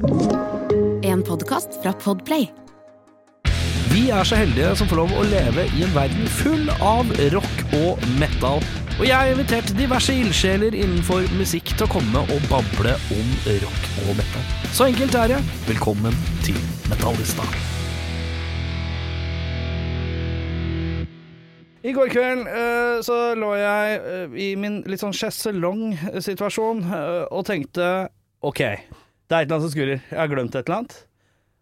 En podkast fra Podplay. Vi er så heldige som får lov å leve i en verden full av rock og metal. Og jeg har invitert diverse ildsjeler innenfor musikk til å komme og bable om rock og metal. Så enkelt er det. Velkommen til Metallista. I går kveld eh, så lå jeg eh, i min litt sånn sjeselong-situasjon eh, og tenkte OK, det er et eller annet som skurrer. Jeg har glemt et eller annet.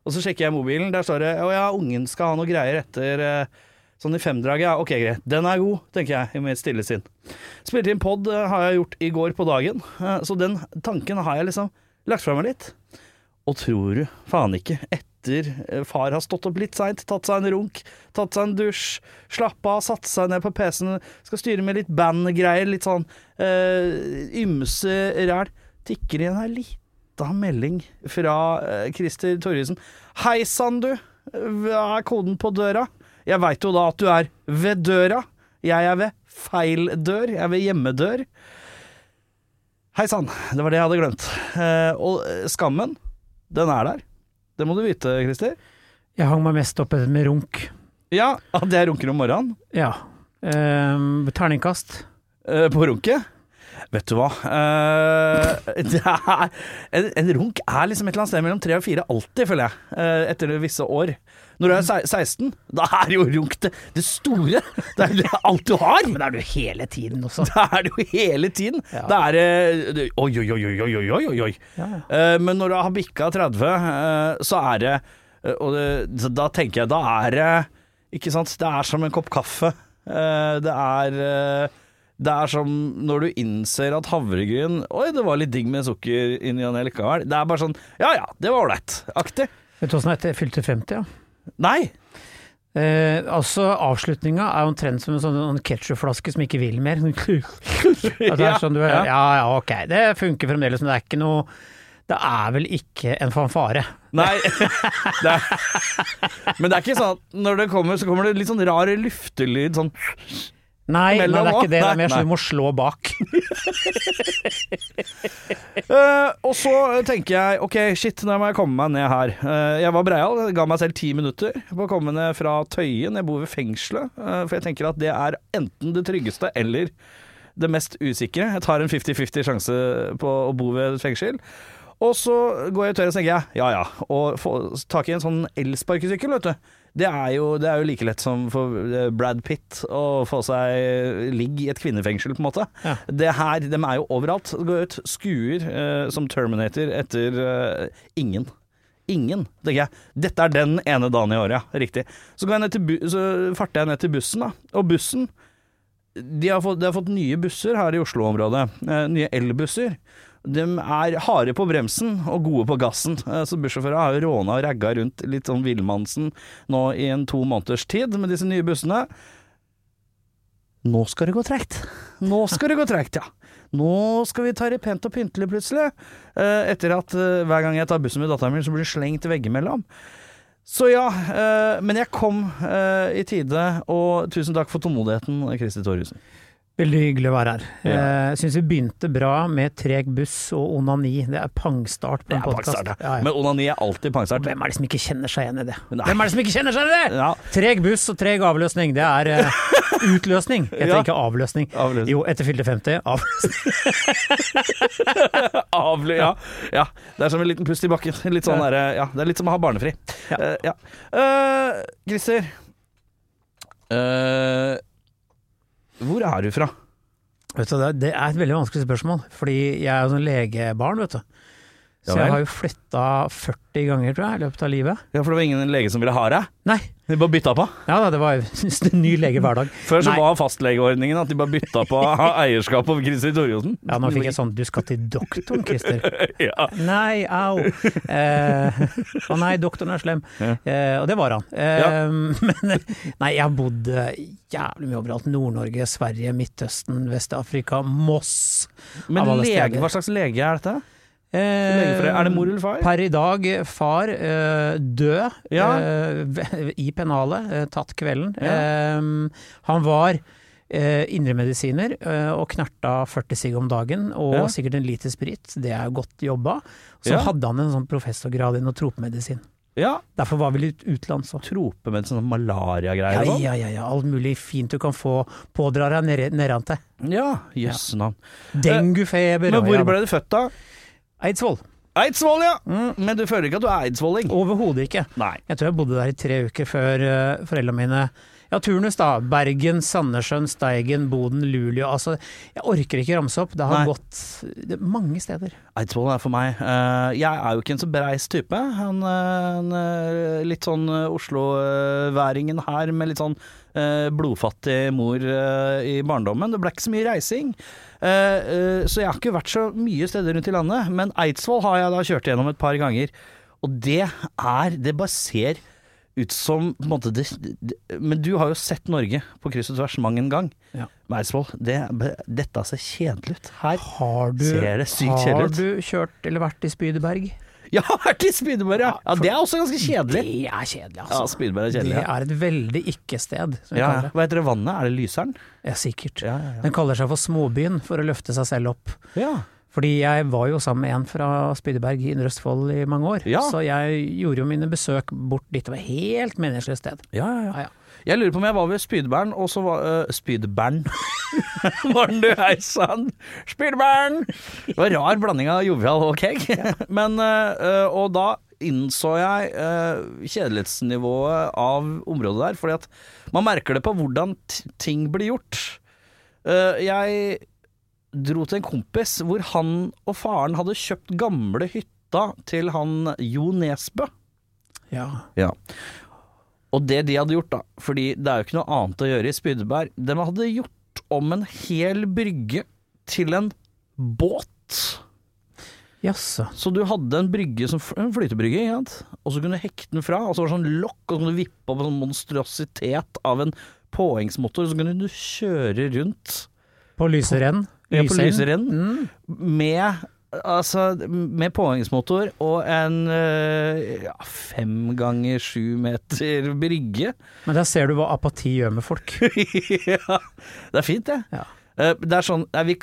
Og så sjekker jeg mobilen, der står det Å ja, ungen skal ha noe greier etter eh, sånn i femdraget. Ja, ok, greit. Den er god, tenker jeg i mitt stille sinn. Spilte inn pod eh, har jeg gjort i går på dagen, eh, så den tanken har jeg liksom lagt fra meg litt. Og tror du faen ikke, etter far har stått opp litt seint, tatt seg en runk, tatt seg en dusj, slappa av, satt seg ned på PC-en, skal styre med litt bandgreier, litt sånn øh, ymse ræl, tikker inn ei lita melding fra eh, Christer Torjussen. Hei sann, du. Hva er koden på døra? Jeg veit jo da at du er ved døra. Jeg er ved feil dør. Jeg er ved hjemmedør. Hei sann, det var det jeg hadde glemt. Eh, og eh, skammen, den er der. Det må du vite, Christer. Jeg hang meg mest opp med runk. Ja, at jeg runker om morgenen. Ja. Ehm, terningkast. eh, på runket. Vet du hva? Eh, er, en, en runk er liksom et eller annet sted mellom tre og fire alltid, føler jeg. eh, etter visse år. Når du er 16, da er jo runk det, det store. Det er alt du har. Men det er du hele tiden også. Det er det jo hele tiden. Ja. Det er det- Oi, oi, oi, oi, oi, oi, oi. Ja, ja. Eh, men når du har bikka 30, eh, så er det Og det, da tenker jeg, da er det Ikke sant, det er som en kopp kaffe. Det er det er som når du innser at havregryn Oi, det var litt digg med sukker inni og likevel. Det er bare sånn Ja ja, det var ålreit-aktig. Vet du åssen det er? Jeg fylte 50, ja. Nei. Eh, altså, avslutninga er jo omtrent som en sånn, ketsjupflaske som ikke vil mer. At det er sånn du Ja. ja ja, ok, det funker fremdeles, men det er ikke noe Det er vel ikke en fanfare. Nei. Det er, men det er ikke sånn at når det kommer, så kommer det litt sånn rar luftelyd sånn Nei, nei, det er ikke det. Det er mer sånn du må slå bak. uh, og så tenker jeg ok, shit, nå må jeg komme meg ned her. Uh, jeg var breial, ga meg selv ti minutter på å komme ned fra Tøyen. Jeg bor ved fengselet, uh, for jeg tenker at det er enten det tryggeste eller det mest usikre. Jeg tar en 50-50 sjanse på å bo ved et fengsel. Og så går jeg i tøyet og tenker jeg ja ja, og få tak i en sånn elsparkesykkel, vet du. Det er, jo, det er jo like lett som for eh, Brad Pitt å få seg ligg i et kvinnefengsel, på en måte. Ja. Det her, De er jo overalt. Går ut, skuer eh, som Terminator etter eh, ingen. Ingen, tenker jeg. Dette er den ene dagen i året, ja. Riktig. Så, går jeg ned til bu så farter jeg ned til bussen, da. Og bussen De har fått, de har fått nye busser her i Oslo-området. Eh, nye elbusser. De er harde på bremsen og gode på gassen. Eh, Så bussjåfører har jo råna og ragga rundt litt sånn villmannsen nå i en to måneders tid med disse nye bussene. Nå skal det gå tregt. Nå skal det gå tregt, ja. Nå skal vi ta det pent og pyntelig, plutselig. Eh, Etter at eh, hver gang jeg tar bussen med datteren min, så blir det slengt veggimellom. Så ja, men jeg kom i tide, og tusen takk for tålmodigheten, Kristi Torjussen. Veldig hyggelig å være her. Ja. Jeg syns vi begynte bra med treg buss og onani. Det er pangstart på en podkast. Ja, ja. Men onani er alltid pangstart. Hvem er det som ikke kjenner seg igjen i det? Nei. Hvem er det som ikke kjenner seg igjen i det? Ja. Treg buss og treg avløsning, det er uh, utløsning. Heter Ja. ikke avløsning. Avløsning. Jo, etter fylte 50, avløsning. Avlø, ja. ja. Det er som en liten pust i bakken. Litt sånn Ja. derre- ja, det er litt som å ha barnefri. Ja. Eh, ja. Uh, Christer. Eh, hvor er du fra? Vet du, det, er et veldig vanskelig spørsmål, fordi jeg er jo sånn legebarn, vet du. Så jeg har jo flytta 40 ganger, tror jeg, i løpet av livet. Ja, for det var ingen lege som ville ha deg? Nei. De bare bytta på? Ja da, det var en ny lege hver dag. Før så Nei. var fastlegeordningen at de bare bytta på eierskap over Christer Torjussen. Ja, nå fikk jeg sånn 'du skal til doktoren, Christer'. Ja. Nei, au. Eh, Å nei, doktoren er slem. Ja. Eh, og det var han. Eh, Ja. Men nei, jeg har bodd eh, jævlig mye overalt. Nord-Norge, Sverige, Midtøsten, Vest-Afrika, Moss. Men lege, hva slags lege er dette? Eh, Er det mor eller far? Per i dag far eh, død Ja. eh, i pennalet, eh, tatt kvelden. Ja. Eh, han var eh, indremedisiner og knerta 40 sigg om dagen, og Ja. sikkert en liter sprit. Det er jo godt jobba. Så hadde han en sånn professorgrad i noe tropemedisin. Ja, Derfor var vi litt utenlands òg. tropemedisin, sånn malariagreier og sånn. ja, ja, ja, alt mulig fint du kan få pådra deg ned- nedantil. Ja, jøsse navn. Denguefeber Men hvor ble du født da? Eidsvoll. Eidsvoll, ja! Men du føler ikke at du er eidsvolling? Overhodet ikke. Nei. Jeg tror jeg bodde der i tre uker før uh, foreldrene mine Ja, turnus da. Bergen, Sandnessjøen, Steigen, Boden, Luleå. Altså, jeg orker ikke ramse opp. Det har Nei. gått mange steder. Eidsvoll er for meg Uh, Jeg er jo ikke en så breis type. En, eh, en, eh, litt sånn eh, Oslo-væringen her med litt sånn uh, blodfattig mor uh, i barndommen. Det ble ikke så mye reising. Eh, eh, så jeg har ikke vært så mye steder rundt i landet. Men Eidsvoll har jeg da kjørt gjennom et par ganger. Og det er Det bare ser ut som på en måte det, det, Men du har jo sett Norge på kryss og tvers mang en gang. Ja. Med Eidsvoll. Det, dette ser kjedelig ut. Her du, Ser det sykt kjedelig ut? Har du kjørt eller vært i Spydeberg? Jeg har vært i Spydeberg, ja. ja. Det er også ganske kjedelig. Det er kjedelig, Ja, altså. Spydeberg er kjedelig. det Ja. er et veldig ikke-sted, Ja, ja. Hva heter det vannet? Er det Lyseren? Ja, sikkert. Ja, ja, Den kaller seg for Småbyen for å løfte seg selv opp. ja. Fordi jeg var jo sammen med en fra Spydeberg i Indre Østfold i mange år. Ja. Så jeg gjorde jo mine besøk bort dit. Det var helt meningsløst sted. Ja, ja, ja. Jeg lurer på om jeg var ved Spydbern, og så var uh, Spydbern Var den du hei sann? Spydbern! Det var rar blanding av jovial og keg. Men, uh, og da innså jeg uh, kjedelighetsnivået av området der, fordi at man merker det på hvordan ting blir gjort. Uh, jeg dro til en kompis hvor han og faren hadde kjøpt gamle hytta til han Jo Nesbø. Ja. Ja. Og det de hadde gjort, da, fordi det er jo ikke noe annet å gjøre i Spydeberg De hadde gjort om en hel brygge til en båt. Jaså. Så du hadde en brygge som en flytebrygge, og så kunne du hekte den fra, og så var det sånn lokk, og så kunne du vippe opp en sånn monstrositet av en påhengsmotor, og så kunne du kjøre rundt På Lyserenn. Ja, på Lyserenn. Mm. med Altså, med påhengsmotor og en eh, ja, fem ganger sju meter brygge. Men der ser du hva apati gjør med folk. ja, det er fint, det. Ja. Eh, Det er sånn vi,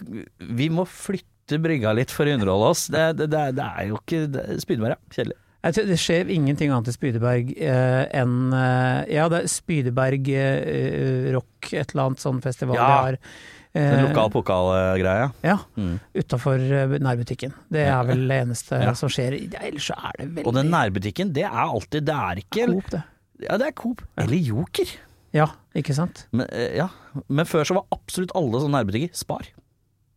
vi må flytte brygga litt for å underholde oss. Det, det, det, det er jo ikke Spydeberg, ja. Kjedelig. Det skjer ingenting annet i Spydeberg eh, enn eh, Ja, det er Spydeberg eh, rock, et eller annet sånn festival Ja. de har. En Eh, lokal pokalgreie. Ja, Mm. utafor nærbutikken. Det er vel det eneste Ja. som skjer. Ja, Ellers så er det veldig Og den nærbutikken, det er alltid Det er ikke Coop, det. Ja, det er Coop. Eller Joker. Ja, ikke sant? Men, eh, ja. Men før så var absolutt alle sånne nærbutikker Spar.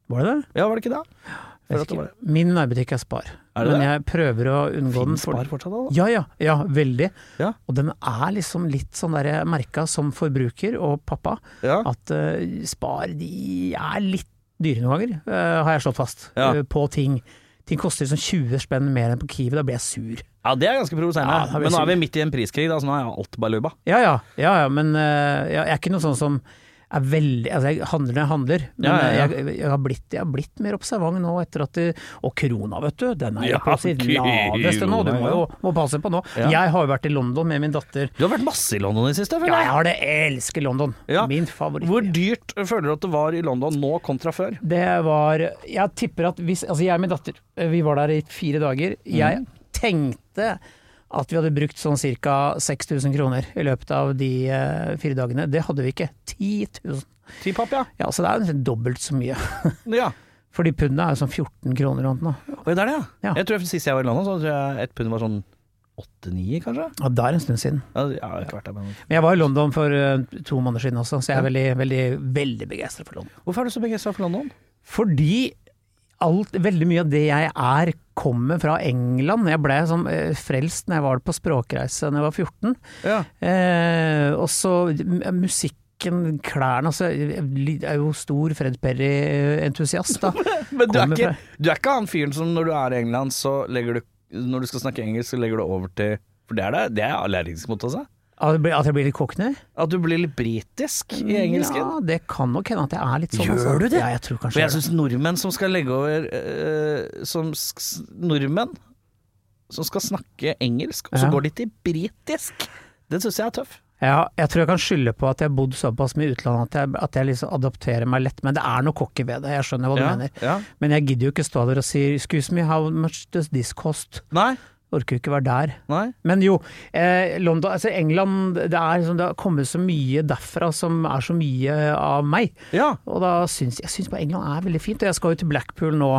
Var det det? Ja, var det ikke det? Ikke. Min nærbutikk er Spar. Er men jeg prøver å unngå den. Finnes Spar fortsatt, da? Ja, ja, ja, veldig. Ja. Og den er liksom litt sånn der merka som forbruker og pappa, Ja. at uh, Spar de er litt dyre noen ganger, uh, har jeg slått fast, eh, på ting. Ting koster liksom 20 spenn mer enn på Kiwi, da blir jeg sur. ja, det er ganske provoserende. Men nå er vi midt i en priskrig, da, så nå er alt bare lubba. Ja ja, ja, ja men eh, jeg er ikke noe sånn som er veldig Altså, jeg handler når jeg handler, men Ja, ja, Jeg, jeg, har blitt, jeg har blitt mer observant nå etter at det, Og krona, vet du, den er på sitt laveste nå, du må jo må passe på nå. Jeg har jo vært i London med min datter. Du har vært masse i London i det siste, Ja, jeg. har det, jeg elsker London. Min favoritt. Hvor dyrt føler du at det var i London nå kontra før? Det var Jeg tipper at hvis Altså, jeg og min datter, eh, vi var der i fire dager. Jeg Mm. tenkte at vi hadde brukt sånn ca. 6000 kroner i løpet av de eh, fire dagene. Det hadde vi ikke. 10 000. 10 papp, ja. Ja, så det er jo dobbelt så mye. ja. Fordi pundet er jo sånn 14 kroner eller noe. Oi, det er det, ja. Ja. Jeg tror Sist jeg var i London, så tror jeg et pund var sånn åtte-ni, kanskje. Ja, det er en stund siden. Ja, jeg har ikke vært der, men Men jeg var i London for eh, to måneder siden også, så jeg er veldig, veldig, veldig begeistra for London. Hvorfor er du så begeistra for London? Fordi alt, veldig mye av det jeg er, kommer fra England. Jeg ble sånn eh, frelst når jeg var på språkreise da jeg var 14. Ja. Eh, og så musikken, klærne altså, Jeg er jo stor Fred Perry-entusiast, da. Men du er, ikke, du er ikke han fyren som når du er i England, så legger du Når du skal snakke engelsk, så legger du over til For det er det, det er allergisk mot også. At jeg blir- at jeg blir litt cockney? At du blir litt britisk i engelsken. Ja, det kan nok hende at jeg er litt sånn. Gjør altså. du det? Ja, jeg tror For kanskje jeg det. syns nordmenn som skal legge over uh, Som Nordmenn som skal snakke engelsk, og så Ja. går de til britisk. Det syns jeg er tøff. Ja, jeg tror jeg kan skylde på at jeg har bodd såpass mye i utlandet at jeg, at jeg liksom adopterer meg lett, men det er noe cocky ved det, jeg skjønner hva du Ja, mener. ja. Men jeg gidder jo ikke stå der og si 'excuse me, how much does this cost'? Nei, Orker ikke være der. nei. Men jo, eh, London, altså England, det, er, liksom, det har kommet så mye derfra som er så mye av meg. Ja. Og da syns jeg syns bare England er veldig fint. Og jeg skal jo til Blackpool nå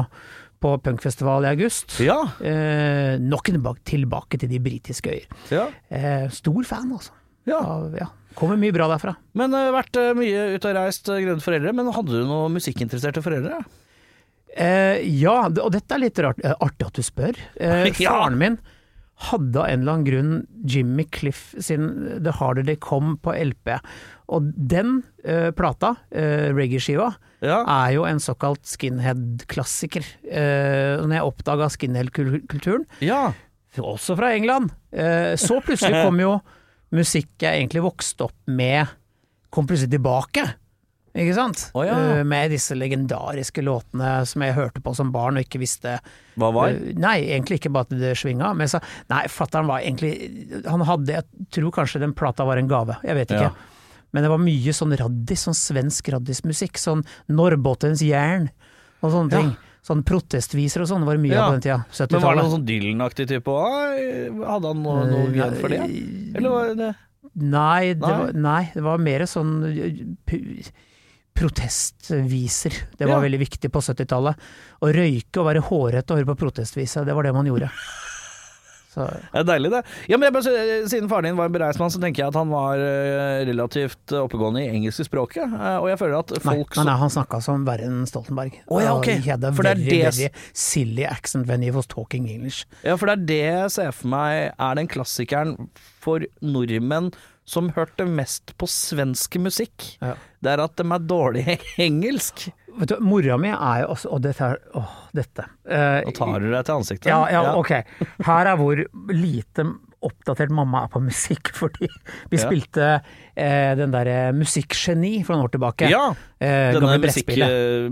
på punkfestival i august. Ja. Eh, nok tilbake, tilbake til de britiske øyer. ja. Eh, stor fan, altså. ja. Av, ja. Kommer mye bra derfra. Men uh, vært uh, mye ute og reist, uh, grønne foreldre. Men hadde du noen musikkinteresserte foreldre? Eh, ja, og dette er litt rart, eh, artig at du spør. Eh, Faren min hadde av en eller annen grunn Jimmy Cliff sin The Harder They Come på LP. Og den eh, plata, eh, reggae-skiva, Ja. er jo en såkalt skinhead-klassiker. Eh, når jeg oppdaga skinhead-kulturen, ja. også fra England, eh, så plutselig kom jo musikk jeg egentlig vokste opp med, kom plutselig tilbake. Ikke sant? Oh, ja. Eh, med disse legendariske låtene som jeg hørte på som barn og ikke visste Hva var? Eh, Nei, egentlig ikke bare at det svinga, men så Nei, fatter'n var egentlig Han hadde Jeg tror kanskje den plata var en gave, jeg vet ikke. Ja. Men det var mye sånn raddis, sånn svensk raddismusikk. Sånn Norrbottens jern og sånne Ja. ting. Sånn protestviser og sånn var det mye Ja. av på den tida. Men var det 70-tallet. sånn Dylan-aktig type? Hadde han noe, noe Eh, grunn for det? Eller var det Nei, det Nei? var, nei, det var mer sånn uh, protestviser. Det var Ja. veldig viktig på 70-tallet. Å røyke og være hårete og høre på protestviser, det var det man gjorde. Så, Det er deilig, det. Ja, men bare, siden faren din var en bereismann, så tenker jeg at han var eh, relativt oppegående i engelske språket. eh, Og jeg føler at folk nei, nei, han snakka som verre enn Stoltenberg. Oh, ja, okay. Og hadde For det er very, det- very silly accent when he was talking English. Ja, for det er det jeg ser for meg er den klassikeren for nordmenn som hørte mest på svensk musikk. Ja. Det er at de er dårlige i engelsk. Vet du, Mora mi er jo også Og dette er Åh, dette. Nå tar du deg til ansiktet. Ja, ja, ok. Her er hvor lite oppdatert mamma er på musikk, fordi vi Ja. spilte eh, den derre Musikkgeni for noen år tilbake. Ja, eh, Denne musikk,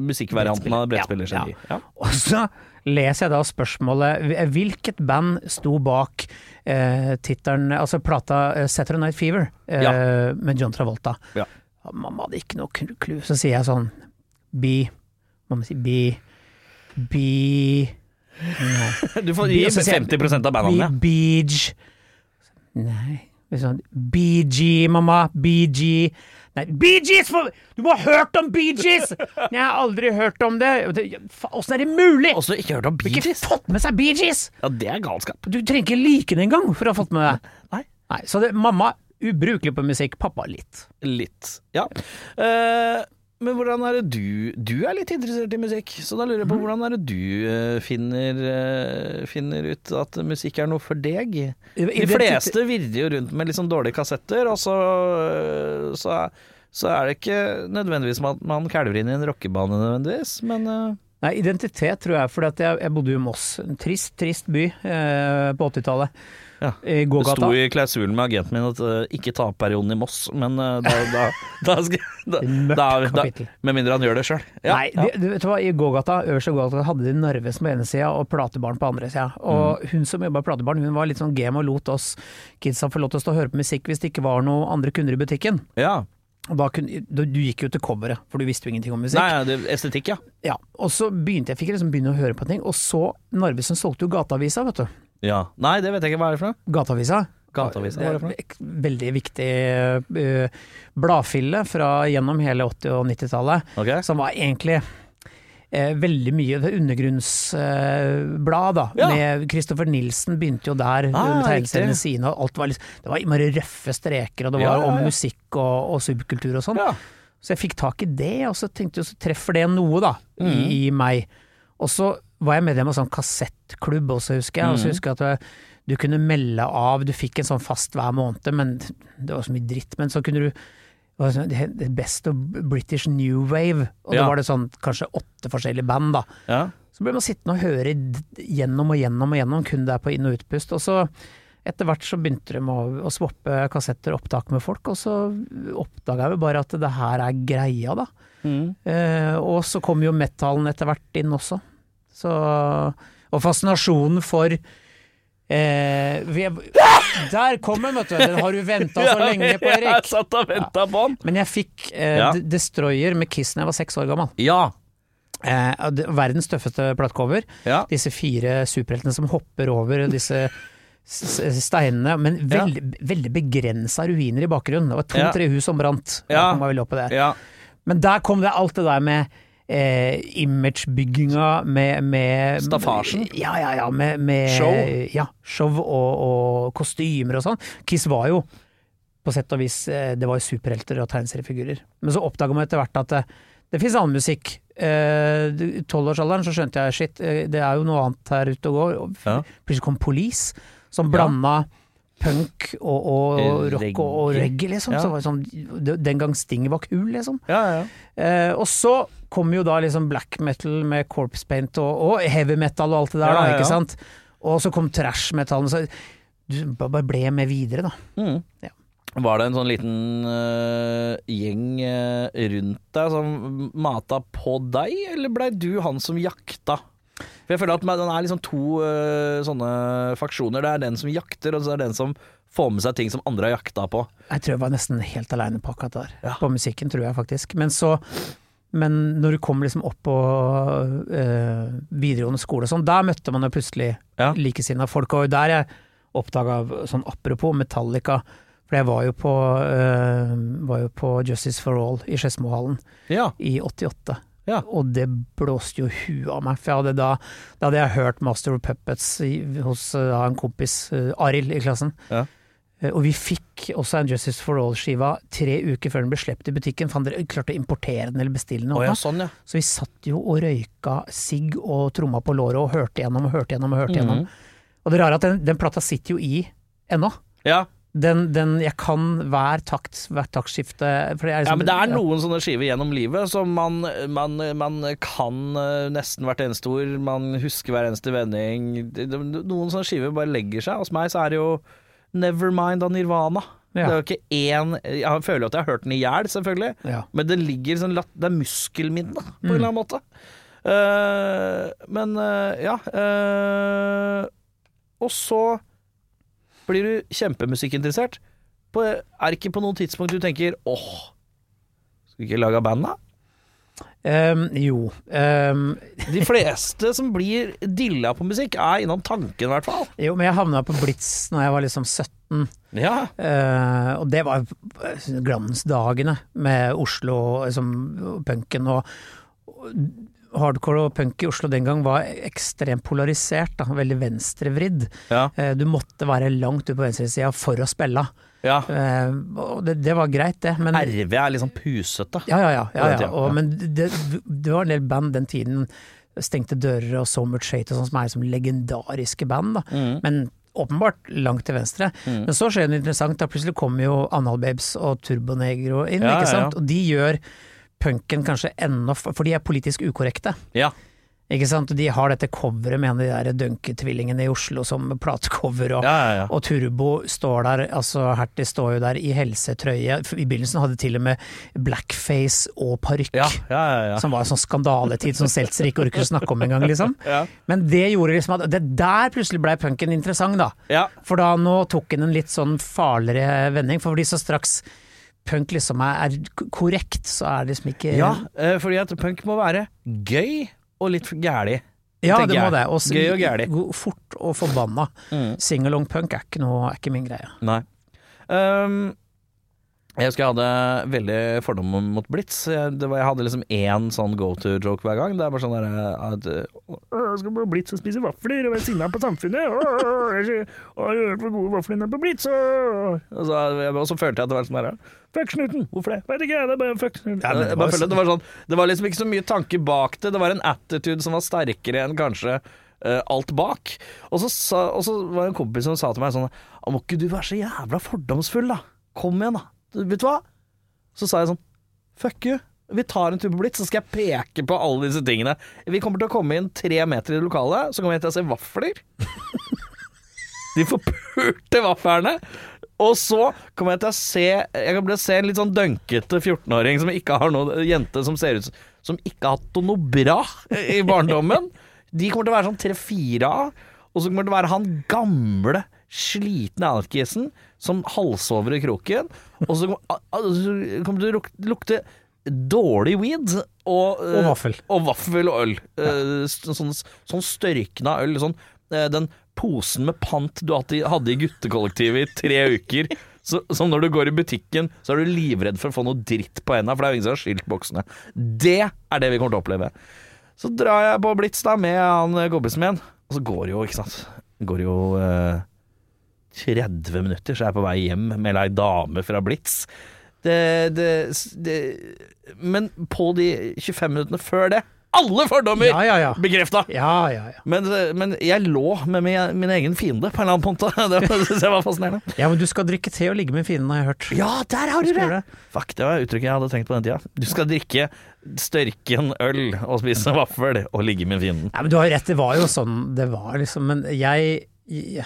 musikkvarianten av brettspillergeni. Ja. Og så leser jeg da spørsmålet Hvilket band sto bak eh, tittelen Altså plata eh, Saturday Night Fever eh, Ja. med John Travolta. Ja. Mamma hadde ikke noe clue. Så sier jeg sånn B Mamma sier B B Nei. Du får gi Bi- 50% av bandene. Be- Beach Nei sånn, BG, mamma. BG. Nei, Bee Gees! for- Du må ha hørt om Bee Gees! Jeg har aldri hørt om det. Åssen er det mulig? Også ikke hørt om Bee Gees? Ikke fått med seg Bee Gees! Ja, det er galskap. Du trenger ikke like det engang for å ha fått med deg. Nei. Nei, så det, mamma ubrukelig på musikk, pappa litt. Litt. Ja. Eh, men hvordan er det du Du er litt interessert i musikk, så da lurer jeg på hvordan er det du eh, finner, eh, finner ut at musikk er noe for deg? De fleste virrer jo rundt med litt sånn dårlige kassetter, og så, eh, så, så er det ikke nødvendigvis at man kalver inn i en rockebane nødvendigvis, men Nei, identitet tror jeg, for jeg, jeg bodde jo i Moss. En trist, trist by eh, på 80-tallet. Ja. I det sto i klausulen med agenten min at uh, ikke ta opp perioden i Moss, men uh, da, da, da, skal, da, Mørkt kapittel. Med mindre han gjør det sjøl. Nei, de, du vet hva, i gågata, øverste gågata hadde de Narvesen på ene sida og Platebarn på andre sida. Og Mm. hun som jobba i Platebarn, hun var litt sånn game og lot oss kidsa få lov til å stå og høre på musikk hvis det ikke var noen andre kunder i butikken. ja. Da kunne, du, du gikk jo til coveret, for du visste jo ingenting om musikk. Nei, det, estetikk, ja. Ja, og så begynte jeg fikk liksom begynne å høre på ting, og så Narvesen solgte jo Gateavisa, vet du. Ja. Nei, det vet jeg ikke hva er det for noe. Gateavisa. Gateavisa, hva er det for noe? Veldig viktig uh, bladfille fra gjennom hele 80- og 90-tallet, Ok. som var egentlig eh, veldig mye undergrunnsblad, da. Ja. Med Christopher Nilsen begynte jo der, Ah, med tegneseriene sine, og alt var liksom Det var bare røffe streker, og det Ja, var ja, ja. om musikk og, og subkultur og sånn. Ja. Så jeg fikk tak i det, og så tenkte jeg så treffer det noe, da, Mm. i, i meg. Og så var jeg medlem av sånn kassettklubb også, husker jeg. Og Mm. så husker jeg at du kunne melde av, du fikk en sånn fast hver måned, men det var så mye dritt. Men så kunne du det sånn, Best of British New Wave, og da var det sånn kanskje åtte forskjellige band, da. Ja. Så ble man sittende og høre gjennom og gjennom og gjennom, kun der på inn- og utpust. Og så etter hvert så begynte de å, å swappe kassetter og opptak med folk, og så oppdaga jeg jo bare at det her er greia, da. Mm. Eh, og så kom jo metallen etter hvert inn også. Så, og fascinasjonen for Eh, vi er, der kom den, vet du. Den har du venta så lenge på, Erik. Jeg satt og venta på den. Men jeg fikk eh, Ja. Destroyer med Kiss da jeg var seks år gammel. Ja. Eh, verdens tøffeste platecover. Ja. Disse fire superheltene som hopper over disse steinene, men veldig, veldig begrensa ruiner i bakgrunnen. Det var Ja. to-tre hus som brant. Ja. Ja. Men der kom det alt det der med eh, imagebygginga med, med Staffasjen? Ja, ja, ja. Med, med Show? Ja, show og, og kostymer og sånn. Kiss var jo på sett og vis eh, Det var jo superhelter og tegneseriefigurer. Men så oppdaga man etter hvert at det, det fins annen musikk. Eh, I tolvårsalderen så skjønte jeg shit, eh, det er jo noe annet her ute og går. Ja. Plutselig kom Police, som Ja. punk og, og, og rock og, og reggae, liksom. Ja. Så sånn, den gang Sting var kul, liksom. ja, ja. Eh, og så kom jo da liksom black metal med corpse paint og, og heavy metal og alt det der, Ja, da, ikke sant. Og så kom trash metallen, så du bare ble med videre, da. Mm. Ja. Var det en sånn liten uh, gjeng uh, rundt deg som mata på deg, eller blei du han som jakta? For jeg føler at den er liksom to uh, sånne faksjoner. Det er den som jakter, og så er det den som får med seg ting som andre har jakta på. Jeg tror jeg var nesten helt aleine på akkurat der. Ja. På musikken, tror jeg faktisk. Men så men når du kom liksom opp på eh, videregående skole og sånn, der møtte man jo plutselig Ja. likesinnede folk. Og der jeg oppdaga, sånn apropos Metallica, for jeg var jo på, eh, var jo på Justice for All i Skedsmohallen Ja. i 88. Ja. Og det blåste jo huet av meg, for hadde da, da hadde jeg hørt Master of Puppets i, hos uh, en kompis, uh, Arild i klassen. Ja. Eh, Og vi fikk også en Justice for All-skiva tre uker før den ble sluppet i butikken, for han klarte å importere den eller bestille den. Oh, ja, sånn ja. Så vi satt jo og røyka sigg og tromma på låret og hørte gjennom og hørte gjennom og hørte gjennom. Mhm. Og det rare er at den, den plata sitter jo i ennå. Ja. Den, den, jeg kan hver takt, hvert taktskifte er ja, liksom- men det er noen sånne skiver gjennom livet som man, man, man kan øh, nesten hvert eneste ord. Man husker hver eneste vending. Noen sånne skiver bare legger seg. Hos meg så er det jo Nevermind av Nirvana. Ja. Det er jo ikke én Jeg føler jo at jeg har hørt den i hjel, selvfølgelig. Ja. Men det ligger sånn Det er muskelminne, på en Mm. eller annen måte. Uh, men uh, ja uh, Og så blir du kjempemusikkinteressert. På, er det ikke på noe tidspunkt du tenker åh, skal vi ikke lage band, da? Ehm, jo. um, De fleste som blir dilla på musikk, er innom tanken, i hvert fall. jo, men jeg havna på Blitz når jeg var liksom 17. Ja. Uh, og det var glansdagene med Oslo, liksom, punken og Hardcore og punk i Oslo den gang var ekstremt polarisert, da, veldig venstrevridd. Ja. Uh, du måtte være langt ute på venstresida for å spille. Ja. Uh, det, det var greit, det. Men, RV er sånn pusete. ja, ja, ja. ja, ja. Og, men det, det var en del band den tiden. Stengte dører og So Much Hate og sånn som er liksom legendariske band. da. Mm. Men åpenbart langt til venstre. Men så skjer det noe interessant. Da plutselig kommer jo Analbabes og Turbonegro inn, ikke sant. Og de gjør punken kanskje enda For de er politisk ukorrekte. Ja. Ikke sant? De har dette coveret med en av de der Dunke-tvillingene i Oslo som platecover, og, Ja, ja, ja. og Turbo står der, altså Hertie står jo der i helsetrøye. I begynnelsen hadde de til og med blackface og parykk. Som var en sånn skandaletid som Seltzer ikke orker å snakke om engang, liksom. Men det gjorde liksom at det Der plutselig ble punken interessant, da. For da nå tok den en litt sånn farligere vending. For fordi så straks punk liksom er, er korrekt, så er det liksom ikke Ja, eh, fordi at punk må være gøy og litt gæli. Ja, det må det. Også, Gøy og gæli. Fort og forbanna. Mm. Singalong punk er ikke, noe, er ikke min greie. Nei. Ehm, jeg husker jeg hadde veldig fordommer mot Blitz. Jeg, det var, jeg hadde liksom én sånn go to-joke hver gang. Det er bare sånn derre at Jeg skal på Blitz og spise vafler og være sinna på samfunnet. Og jeg for har hørt hvor gode vaflene er på Blitz. Og så, og så følte jeg at det var sånn derre Fuck snuten! Hvorfor det? Veit ikke, det er bare fuck snuten. Ja, det jeg var det var sånn Det var liksom ikke så mye tanke bak det. Det var en attitude som var sterkere enn kanskje eh, alt bak. Og så, sa, og så var det en kompis som sa til meg sånn Må ikke du være så jævla fordomsfull, da? Kom igjen, da. Vet du hva? Så sa jeg sånn Fuck you. Vi tar en tur på Blitz, så skal jeg peke på alle disse tingene. Vi kommer til å komme inn tre meter i lokalet, så kommer jeg til å se vafler. De forpulte vaflene. Og så kommer jeg til å se Jeg kommer til å se en litt sånn dønkete 14-åring som ikke har noe jente som ser ut Som ikke har hatt noe bra i barndommen. De kommer til å være sånn tre-fire av. og så kommer det til å være han gamle, slitne alkisen som halsover i kroken, og så kommer, det til å lukte dårlig weed og, eh, Og vaffel. Og vaffel og øl. Ja. sånn, sånn størkna øl. Sånn, eh, den posen med pant du hadde i- guttekollektivet i tre uker. Så, som når du går i butikken, så er du livredd for å få noe dritt på henda, for det er jo ingen som har skilt boksene. Det er det vi kommer til å oppleve. Så drar jeg på Blitz da med han eh, kompisen min, og så går det jo, ikke sant Det går jo eh, 30 minutter, så er jeg på vei hjem med ei dame fra Blitz. Det, det, det Men på de 25 minuttene før det Alle fordommer Ja, ja, ja. bekrefta! Ja, ja, ja. Men, men jeg lå med min, min egen fiende på en eller annen måte. Det syns jeg var fascinerende. Ja, men du skal drikke te og ligge med fienden, har jeg hørt. Ja, der har du det. Fuck, det var uttrykket jeg hadde tenkt på den tida. Du skal drikke størken øl og spise vaffel og ligge med fienden. Ja, men du har rett, det var jo sånn det var, liksom. Men jeg, jeg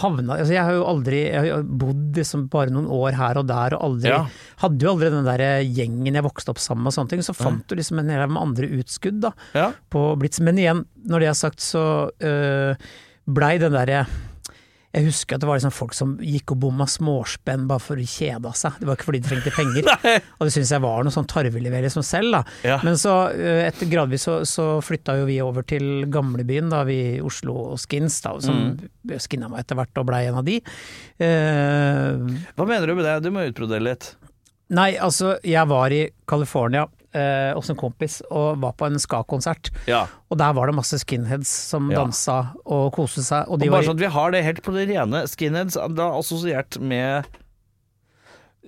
havna altså Jeg har jo aldri Jeg har bodd liksom bare noen år her og der, og aldri Ja. Hadde jo aldri den der gjengen jeg vokste opp sammen med og sånne ting. Så fant du liksom en del med andre utskudd, da. Ja. på Blitz. Men igjen, når det er sagt, så øh, blei den derre jeg husker at det var liksom folk som gikk og bomma småspenn bare for å kjede seg. Det var ikke fordi de trengte penger. Og det syns jeg var noe sånn tarvelig ved liksom selv, da. Ja. Men så øh, etter gradvis så, så flytta jo vi over til gamlebyen, da, vi i Oslo og Skins, da, som Mm. skinna meg etter hvert og blei en av de. Eh, Hva mener du med det? Du må utbrodere litt. nei, altså, jeg var i California eh, hos en kompis og var på en ska-konsert. Ja. Og der var det masse skinheads som Ja. dansa og koste seg. Og de Og bare var sånn at vi har det helt på det rene. Skinheads da assosiert med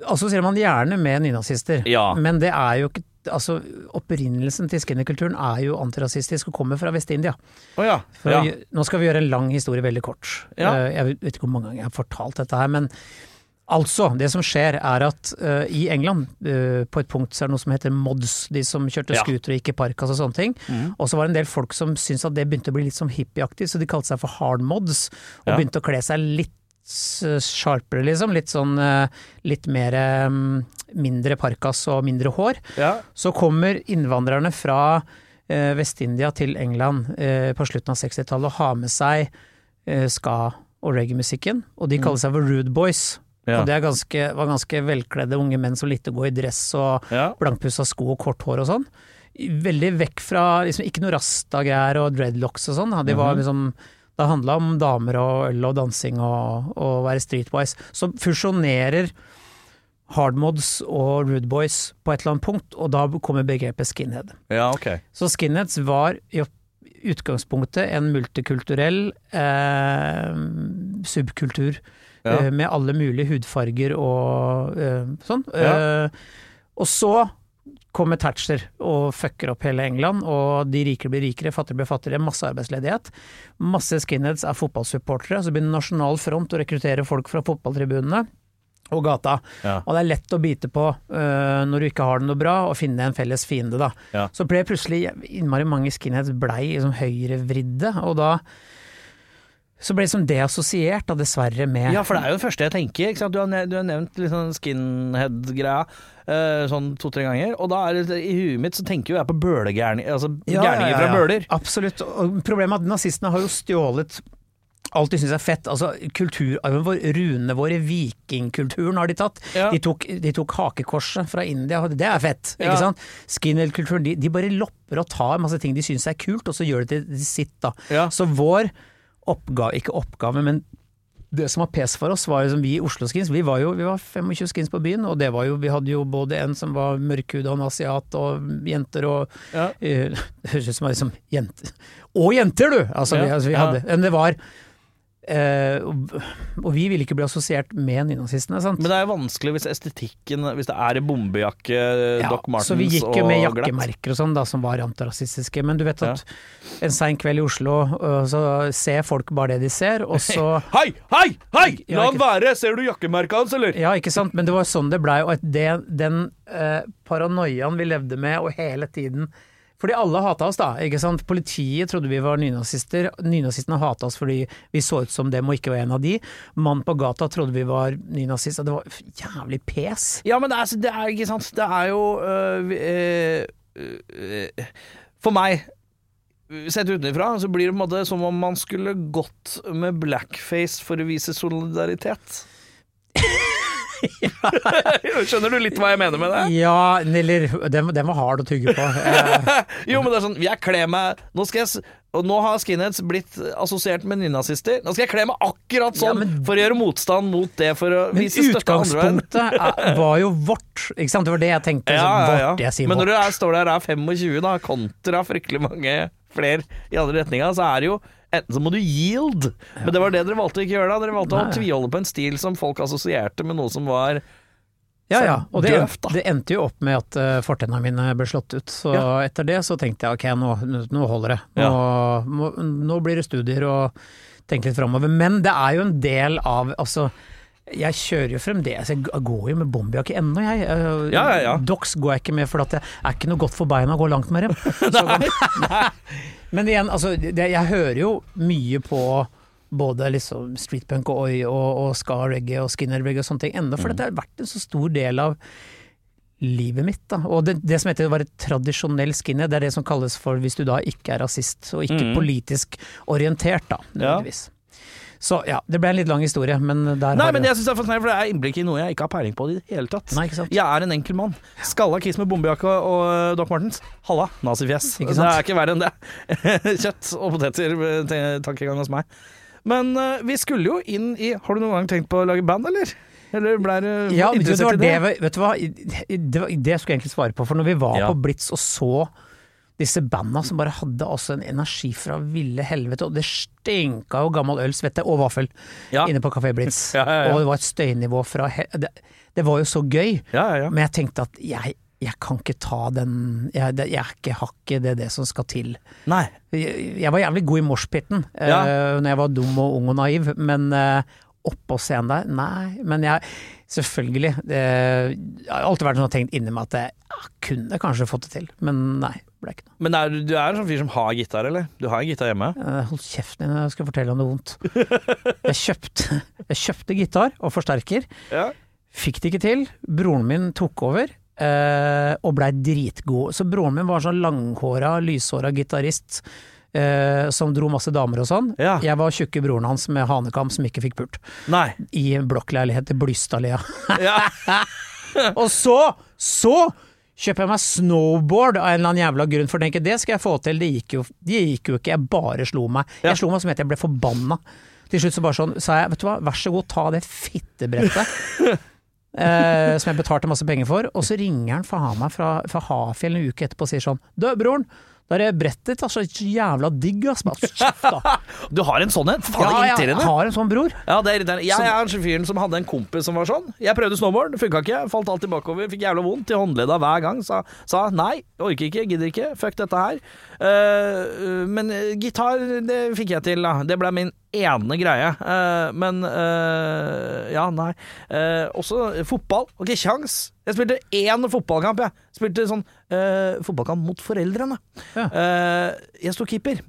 assosierer man gjerne med nynazister, Ja. men det er jo ikke Altså, opprinnelsen til skinnerkulturen er jo antirasistisk og kommer fra Vest-India. Oh ja. Ja. Nå skal vi gjøre en lang historie veldig kort. Ja. Eh, Jeg vet ikke hvor mange ganger jeg har fortalt dette her, men altså, det som skjer er at uh, i England, uh, på et punkt så er det noe som heter mods, de som kjørte Ja. scooter og gikk i parkas og sånne ting. Mm. Og så var det en del folk som syntes at det begynte å bli litt sånn hippieaktig, så de kalte seg for hard mods, og Ja. begynte å kle seg litt s- sharpere, liksom. Litt sånn eh, litt mer eh, mindre parkas og mindre hår. ja. Så kommer innvandrerne fra eh, Vest-India til England eh, på slutten av 60-tallet og har med seg eh, ska- og reggae-musikken, og de kaller seg for Rude Boys. Ja. Og det ganske, var ganske velkledde unge menn som likte å gå i dress og Ja. blankpussa sko og kort hår og sånn. Veldig vekk fra liksom, Ikke noe rasta-greier og dreadlocks og sånn. De var Mhm. liksom Det handla om damer og øl og dansing og å være streetwise. Så fusjonerer hardmods og rude boys på et eller annet punkt, og da kommer begrepet skinhead. ja, okay. Så skinheads var i utgangspunktet en multikulturell eh, subkultur Ja. eh, med alle mulige hudfarger og uh, sånn. Ja. Eh, og så kommer Thatcher og fucker opp hele England, og de rike blir rikere, fattigere blir fattigere, masse arbeidsledighet. Masse skinheads er fotballsupportere, så begynner Nasjonal Front å rekruttere folk fra fotballtribunene og gata. Ja. Og det er lett å bite på uh, når du ikke har det noe bra, og finne en felles fiende, da. Ja. Så ble plutselig innmari mange skinheads blei liksom høyrevridde, og da så ble liksom det assosiert, da, dessverre, med Ja, for det er jo det første jeg tenker. Du, har nevnt, du har nevnt sånn skinhead-greia uh, sånn to-tre ganger, og da er det i huet mitt så tenker jo jeg på bølegærninger, altså Ja, gærninger ja, ja, fra bøler. Absolutt. Og problemet er at nazistene har jo stjålet alt de syns er fett. Altså kulturarven vår, runene våre, vikingkulturen har de tatt. Ja. De, tok, de tok hakekorset fra India, det er fett. Ja. ikke sant? Skinhead-kulturen, de, de bare lopper og tar masse ting de syns er kult, og så gjør det til sitt, da. Ja. Så vår oppgave, ikke oppgave, men det som var pes for oss, var jo som vi i Oslo Skins. Vi var jo vi var 25 skins på byen, og det var jo, vi hadde jo både en som var mørkhuda og en asiat, og jenter og Ja. uh, Det høres ut som liksom jenter Og jenter, du! Altså, vi, altså, vi ja. hadde Men det var eh, og, og vi ville ikke bli assosiert med nynazistene, sant? Men det er jo vanskelig hvis estetikken Hvis det er i bombejakke, Ja, Doc Martens så vi gikk jo med jakkemerker og sånn da, som var antirasistiske. Men du vet at en sein kveld i Oslo, uh, så ser folk bare det de ser, og så Hei, hei, hei! Ja, La han være! Ser du jakkemerka hans, eller? Ja, ikke sant. Men det var sånn det blei. Og det, den uh, paranoiaen vi levde med, og hele tiden fordi alle hata oss, da. ikke sant? Politiet trodde vi var nynazister. Nynazistene hata oss fordi vi så ut som dem og ikke var en av de. Mannen på gata trodde vi var nynazister. Det var jævlig pes. Ja, men det er, det er ikke sant Det er jo øh, øh, øh, For meg Sett utenfra så blir det på en måte som om man skulle gått med blackface for å vise solidaritet. Skjønner du litt hva jeg mener med det? Ja, eller den, den var hard å tygge på. Eh, Jo, men det er sånn Jeg kler meg Nå skal jeg Og nå har skinheads blitt assosiert med nynazister. Nå skal jeg kle meg akkurat Ja, sånn men- for å gjøre motstand mot det, for å Men vise støtte andre veien. utgangspunktet er- var jo vårt, ikke sant? Det var det jeg tenkte. Ja, så ja, ja. Vårt, jeg sier Men når du er, står der og er 25, da, kontra fryktelig mange flere i andre retninga, så er det jo Enten så må du yield, men det var det dere valgte å ikke gjøre da. Dere valgte å tviholde på en stil som folk assosierte med noe som var Ja, ja. Og det, da. det endte jo opp med at uh, fortennene mine ble slått ut. Så Ja. etter det så tenkte jeg ok, nå, nå holder det. Nå, må, nå blir det studier og tenke litt framover. Men det er jo en del av Altså, jeg kjører jo fremdeles Jeg går jo med bomberjakke ennå, jeg. Eh, Ja, ja, ja. Docs går jeg ikke med, for det er ikke noe godt for beina å gå langt med dem. Men igjen, altså, det, jeg hører jo mye på både liksom streetpunk og oi og, og ska reggae og skinner reggae og sånne ting ennå, for dette har vært en så stor del av livet mitt. Da. Og det, det som heter å være tradisjonell skinhead, det er det som kalles for hvis du da ikke er rasist og ikke mm. politisk orientert, da, nødvendigvis. Så ja, det ble en litt lang historie, men der Nei, men jeg synes det er fascinerende, for det er innblikk i noe jeg ikke har peiling på i det hele tatt. Nei, ikke sant? Jeg er en enkel mann. Skalla kiss med bombejakke og uh, Doc Martens. Halla, nazifjes. Ikke Det er ikke verre enn det. Kjøtt og poteter, eh, tankegang hos meg. Men uh, vi skulle jo inn i Har du noen gang tenkt på å lage band, eller? Eller ble du Ja, det interessert i det? det, vet du hva, det, var, det skulle jeg egentlig svare på. For når vi var Ja. på Blitz og så disse banda som bare hadde altså en energi fra ville helvete, og det stinka jo gammel øl, svette og vaffel Ja. inne på Kafé Blitz. Ja, ja, ja. Og det var et støynivå fra det, det var jo så gøy, Ja, ja, ja. men jeg tenkte at jeg, jeg kan ikke ta den Jeg, det, jeg ikke hakket, det er det som skal til. Nei. Jeg, jeg var jævlig god i moshpiten uh, når jeg var dum og ung og naiv, men uh, oppå scenen der, nei. Men jeg, selvfølgelig det, Jeg har alltid vært sånn og tenkt inni meg at jeg ja, kunne kanskje fått det til, men nei. Ble ikke noe. Men er, du- er en sånn fyr som har gitar, eller? Du har en gitar hjemme? Eh, Hold kjeften din, jeg skal fortelle om noe vondt. Jeg kjøpte, jeg kjøpte gitar og forsterker, Ja. fikk det ikke til. Broren min tok over. eh, og blei dritgod. Så broren min var sånn langhåra, lyshåra gitarist eh, som dro masse damer og sånn. Ja. Jeg var tjukke broren hans med hanekam som ikke fikk pult, Nei. i en blokkleilighet i Blystadlia. Ja. og så, så kjøper jeg meg snowboard av en eller annen jævla grunn, for tenker det skal jeg få til, det gikk jo, det gikk jo ikke, jeg bare slo meg. Ja. Jeg slo meg som het jeg ble forbanna. Til slutt så bare sånn, sa jeg, vet du hva, vær så god, ta det fittebrettet. eh, som jeg betalte masse penger for, og så ringer han faen meg fra, fra Hafjell en uke etterpå og sier sånn Du, broren, det er brettet altså, så jævla digg, ass. Da. Du har en sånn en? Faen, Ja, jeg irriterende. har en sånn bror. Ja, det er irriterende. Jeg er en sånn fyren som hadde en kompis som var sånn. Jeg prøvde snowboard, det funka ikke. Falt alltid bakover, fikk jævla vondt i håndledda hver gang. Sa, sa nei, orker ikke, gidder ikke, fuck dette her. Uh, men eh, gitar, det fikk jeg til, da. Det ble min ene greie. Uh, men uh, ja, nei. Uh, også fotball. ok, ikke kjangs. Jeg spilte én fotballkamp, jeg. Spilte sånn eh, fotballkamp mot foreldrene. Ja. Jeg sto keeper.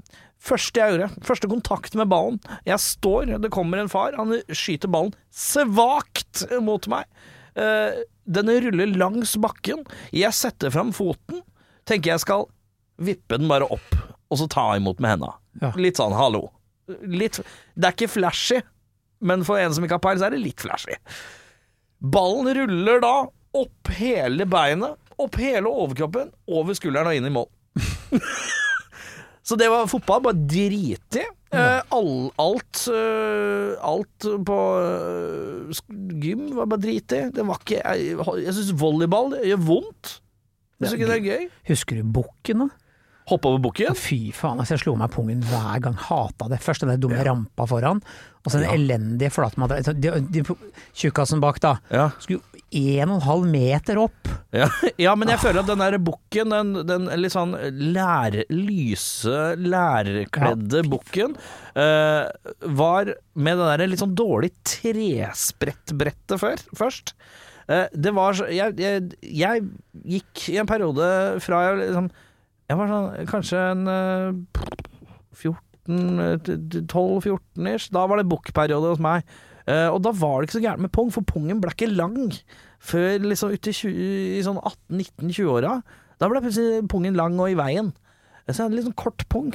Første jeg gjorde, første kontakt med ballen. Jeg står, det kommer en far, han skyter ballen svakt mot meg. Den ruller langs bakken. Jeg setter fram foten, tenker jeg skal vippe den bare opp, og så ta imot med henda. Ja. Litt sånn hallo. Litt, det er ikke flashy, men for en som ikke har peil, så er det litt flashy. Ballen ruller da opp hele beinet, opp hele overkroppen, over skulderen og inn i mål. Så det var fotball, bare driti. i. Eh, all, alt, uh, alt på uh, gym var bare drit i. Det var ikke Jeg, jeg syns volleyball gjør vondt. Syns ikke det er gøy. Husker du Bukken, da? Hoppe over Ja, bukken. Fy faen, altså jeg slo meg i pungen hver gang. Hata det. Først den der dumme rampa foran, og så den Ja. elendige flatmadrassen. De, de, Tjukkasen bak, da. Ja. Skulle en og en halv meter opp. Ja. ja, men jeg føler at den der bukken, den, den litt sånn lær, lyse, lærkledde bukken, uh, var med det der litt sånn dårlig tresprettbrettet før, først. Uh, det var så jeg, jeg, jeg gikk i en periode fra jeg liksom Jeg var sånn kanskje en eh, 14 12-14-ish. Da var det bookperiode hos meg. Eh, og da var det ikke så gærent med pung, for pungen ble ikke lang før liksom ute i, sånn 18-19-20-åra. Da ble plutselig pungen lang og i veien. Så Jeg hadde litt sånn kort pung.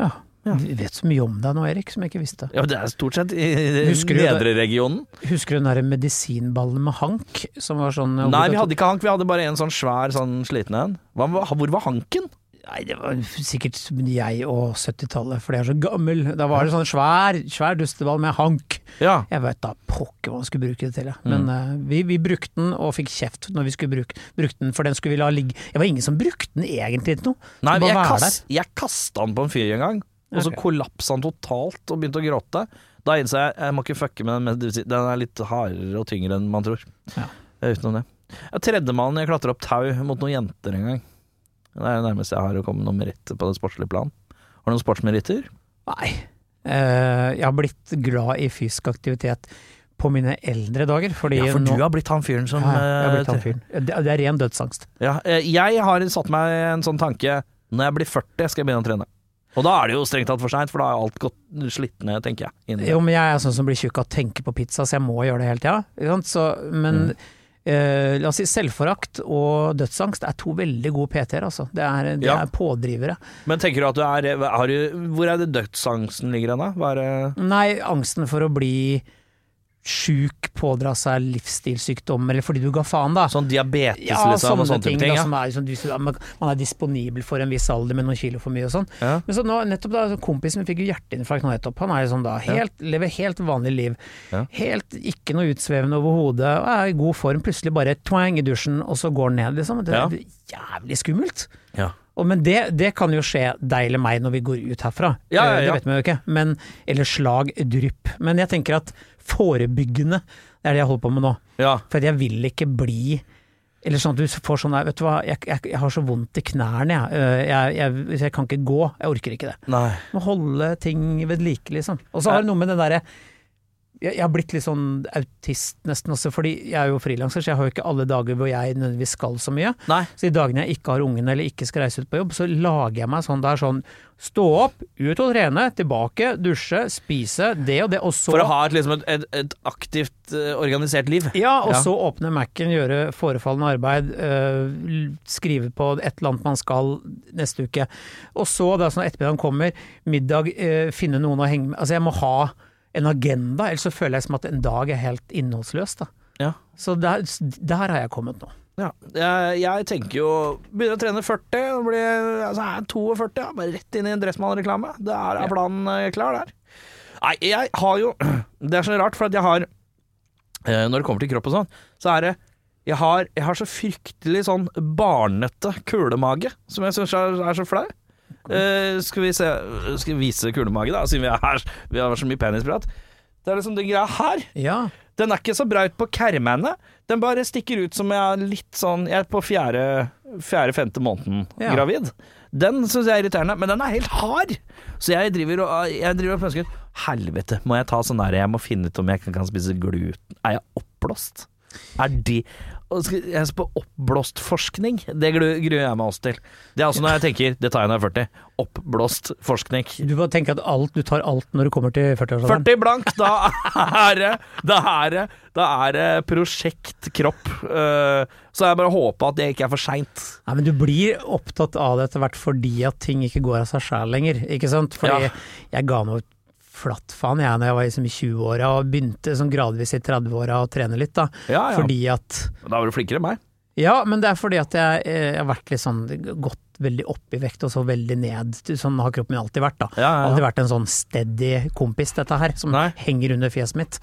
Ja. Ja. Vi vet så mye om deg nå, Erik, som jeg ikke visste. Ja, det er stort sett i i Husker du nedre regionen. Husker du den der medisinballen med hank, som var sånn Nei, vi hadde ikke hank, vi hadde bare en sånn svær, sånn sliten en. Hvor var hanken? Nei, det var sikkert jeg og 70-tallet, for jeg er så gammel. Da var det sånn svær, svær dusteball med hank. Ja. Jeg vet da pokker hva man skulle bruke det til, ja. men eh, vi, vi brukte den og fikk kjeft når vi skulle bruke brukte den, for den skulle vi la ligge Det var ingen som brukte den egentlig til noe. Nei, jeg, kast, jeg kasta den på en fyr en gang, og så okay. kollapsa han totalt og begynte å gråte. Da innså jeg jeg må ikke fucke med den, men den er litt hardere og tyngre enn man tror. Ja. Eh, Utenom det. Tredjemann jeg klatra opp tau mot noen jenter en gang. Det er det nærmeste jeg har å komme noen meritter på det sportslige plan. Har du noen sportsmeritter? Nei. Eh, jeg har blitt glad i fysisk aktivitet på mine eldre dager, Ja, for nå du har blitt han fyren som ja, jeg har blitt eh, han fyren. Det, det er ren dødsangst. Ja, eh, jeg har satt meg en sånn tanke Når jeg blir 40 skal jeg begynne å trene Og da er det jo strengt tatt for sent For da er alt gått slitt ned, tenker jeg Jo, men jeg er sånn som blir tjukk av å tenke på pizza, så jeg må gjøre det hele tida. Ja. Men Mm. eh, la oss si selvforakt og dødsangst er to veldig gode PT-er, altså. Det er, de Ja. er pådrivere. Men tenker du at du er har du, Hvor er det dødsangsten ligger hen da? Nei, angsten for å bli sjuk, pådra seg livsstilssykdom, eller fordi du ga faen, da. Sånn diabetes Ja, liksom Og sånne ting. ting da, ja. som er, liksom, du, man er disponibel for en viss alder med noen kilo for mye og sånn. Ja. Men så nå, nettopp da, kompisen min fikk jo hjerteinfarkt nå nettopp. Han er jo sånn da, helt, lever helt vanlig liv. Helt ikke noe utsvevende over hodet, er i god form. Plutselig bare twang i dusjen, og så går han ned, liksom. Det er jævlig skummelt. Ja. Og, men det, det kan jo skje deg eller meg når vi går ut herfra. Ja, ja, ja. Det vet vi jo ikke. Men, eller slag, drypp. Men jeg tenker at forebyggende, det er det jeg holder på med nå. ja. For jeg vil ikke bli eller sånn at du får sånn vet du hva, jeg, jeg, jeg har så vondt i knærne, jeg. Øh, Jeg, jeg, jeg kan ikke gå, jeg orker ikke det. Nei Må holde ting ved like, liksom. Og så har det noe med det derre jeg, har blitt litt sånn autist nesten også, fordi jeg er jo frilanser, så jeg har jo ikke alle dager hvor jeg nødvendigvis skal så mye. Nei Så de dagene jeg ikke har ungen eller ikke skal reise ut på jobb, så lager jeg meg sånn der sånn stå opp, ut og trene, tilbake, dusje, spise, det og det, og så For å ha et, liksom et, et, et aktivt eh, organisert liv Ja, og Ja. så åpne Mac-en, gjøre forefallende arbeid, øh, skrive på et eller annet man skal neste uke. Og så, da sånn ettermiddagen kommer, middag, øh, finne noen å henge med Altså, jeg må ha en agenda, ellers så føler jeg som at en dag er helt innholdsløs, da. Ja. Så der, der har jeg kommet nå. Ja, jeg, jeg tenker jo Begynner å trene 40 og blir altså, jeg er 42, ja, bare rett inn i en Dressmann-reklame. Det er, er planen eh, klar der. Nei, jeg har jo Det er så rart, for at jeg har eh, Når det kommer til kropp og sånn, så er det jeg har, jeg har så fryktelig sånn barnete kulemage, som jeg syns er, er så flau. Eh, skal vi se Skal vi vise kulemage, da, siden vi, er, vi har vært så mye penisprat. Det er liksom den greia her. Ja. Den er ikke så braut på kermene. Den bare stikker ut som jeg er litt sånn Jeg er på fjerde, fjerde-femte måneden Ja. gravid. Den syns jeg er irriterende, men den er helt hard! Så jeg driver og Jeg driver og pønsker Helvete, må jeg ta sånn der Jeg må finne ut om jeg kan, kan spise gluten Er jeg oppblåst? Er de skal- Jeg ser på oppblåst forskning. Det gruer jeg meg også til. Det er altså når jeg tenker Det tar jeg når jeg er 40. Oppblåst forskning. Du må tenke at alt, du tar alt når du kommer til 40-årsalderen. 40 blank, da er det Da er det, da er det prosjekt kropp. Eh, så jeg bare håper at det ikke er for seint. Nei, men du blir opptatt av det etter hvert fordi at ting ikke går av seg sjæl lenger, ikke sant? Fordi Ja. jeg ga noe flatt faen jeg når jeg var liksom i 20-åra og begynte som gradvis i 30-åra å trene litt, da. Ja, ja. Fordi at Da var du flinkere enn meg. Ja, men det er fordi at jeg, eh, jeg har vært litt sånn gått veldig opp i vekt og så veldig ned. Sånn har kroppen min alltid vært, da. Ja. Aldri vært en sånn steady kompis, dette her, som Nei. henger under fjeset mitt.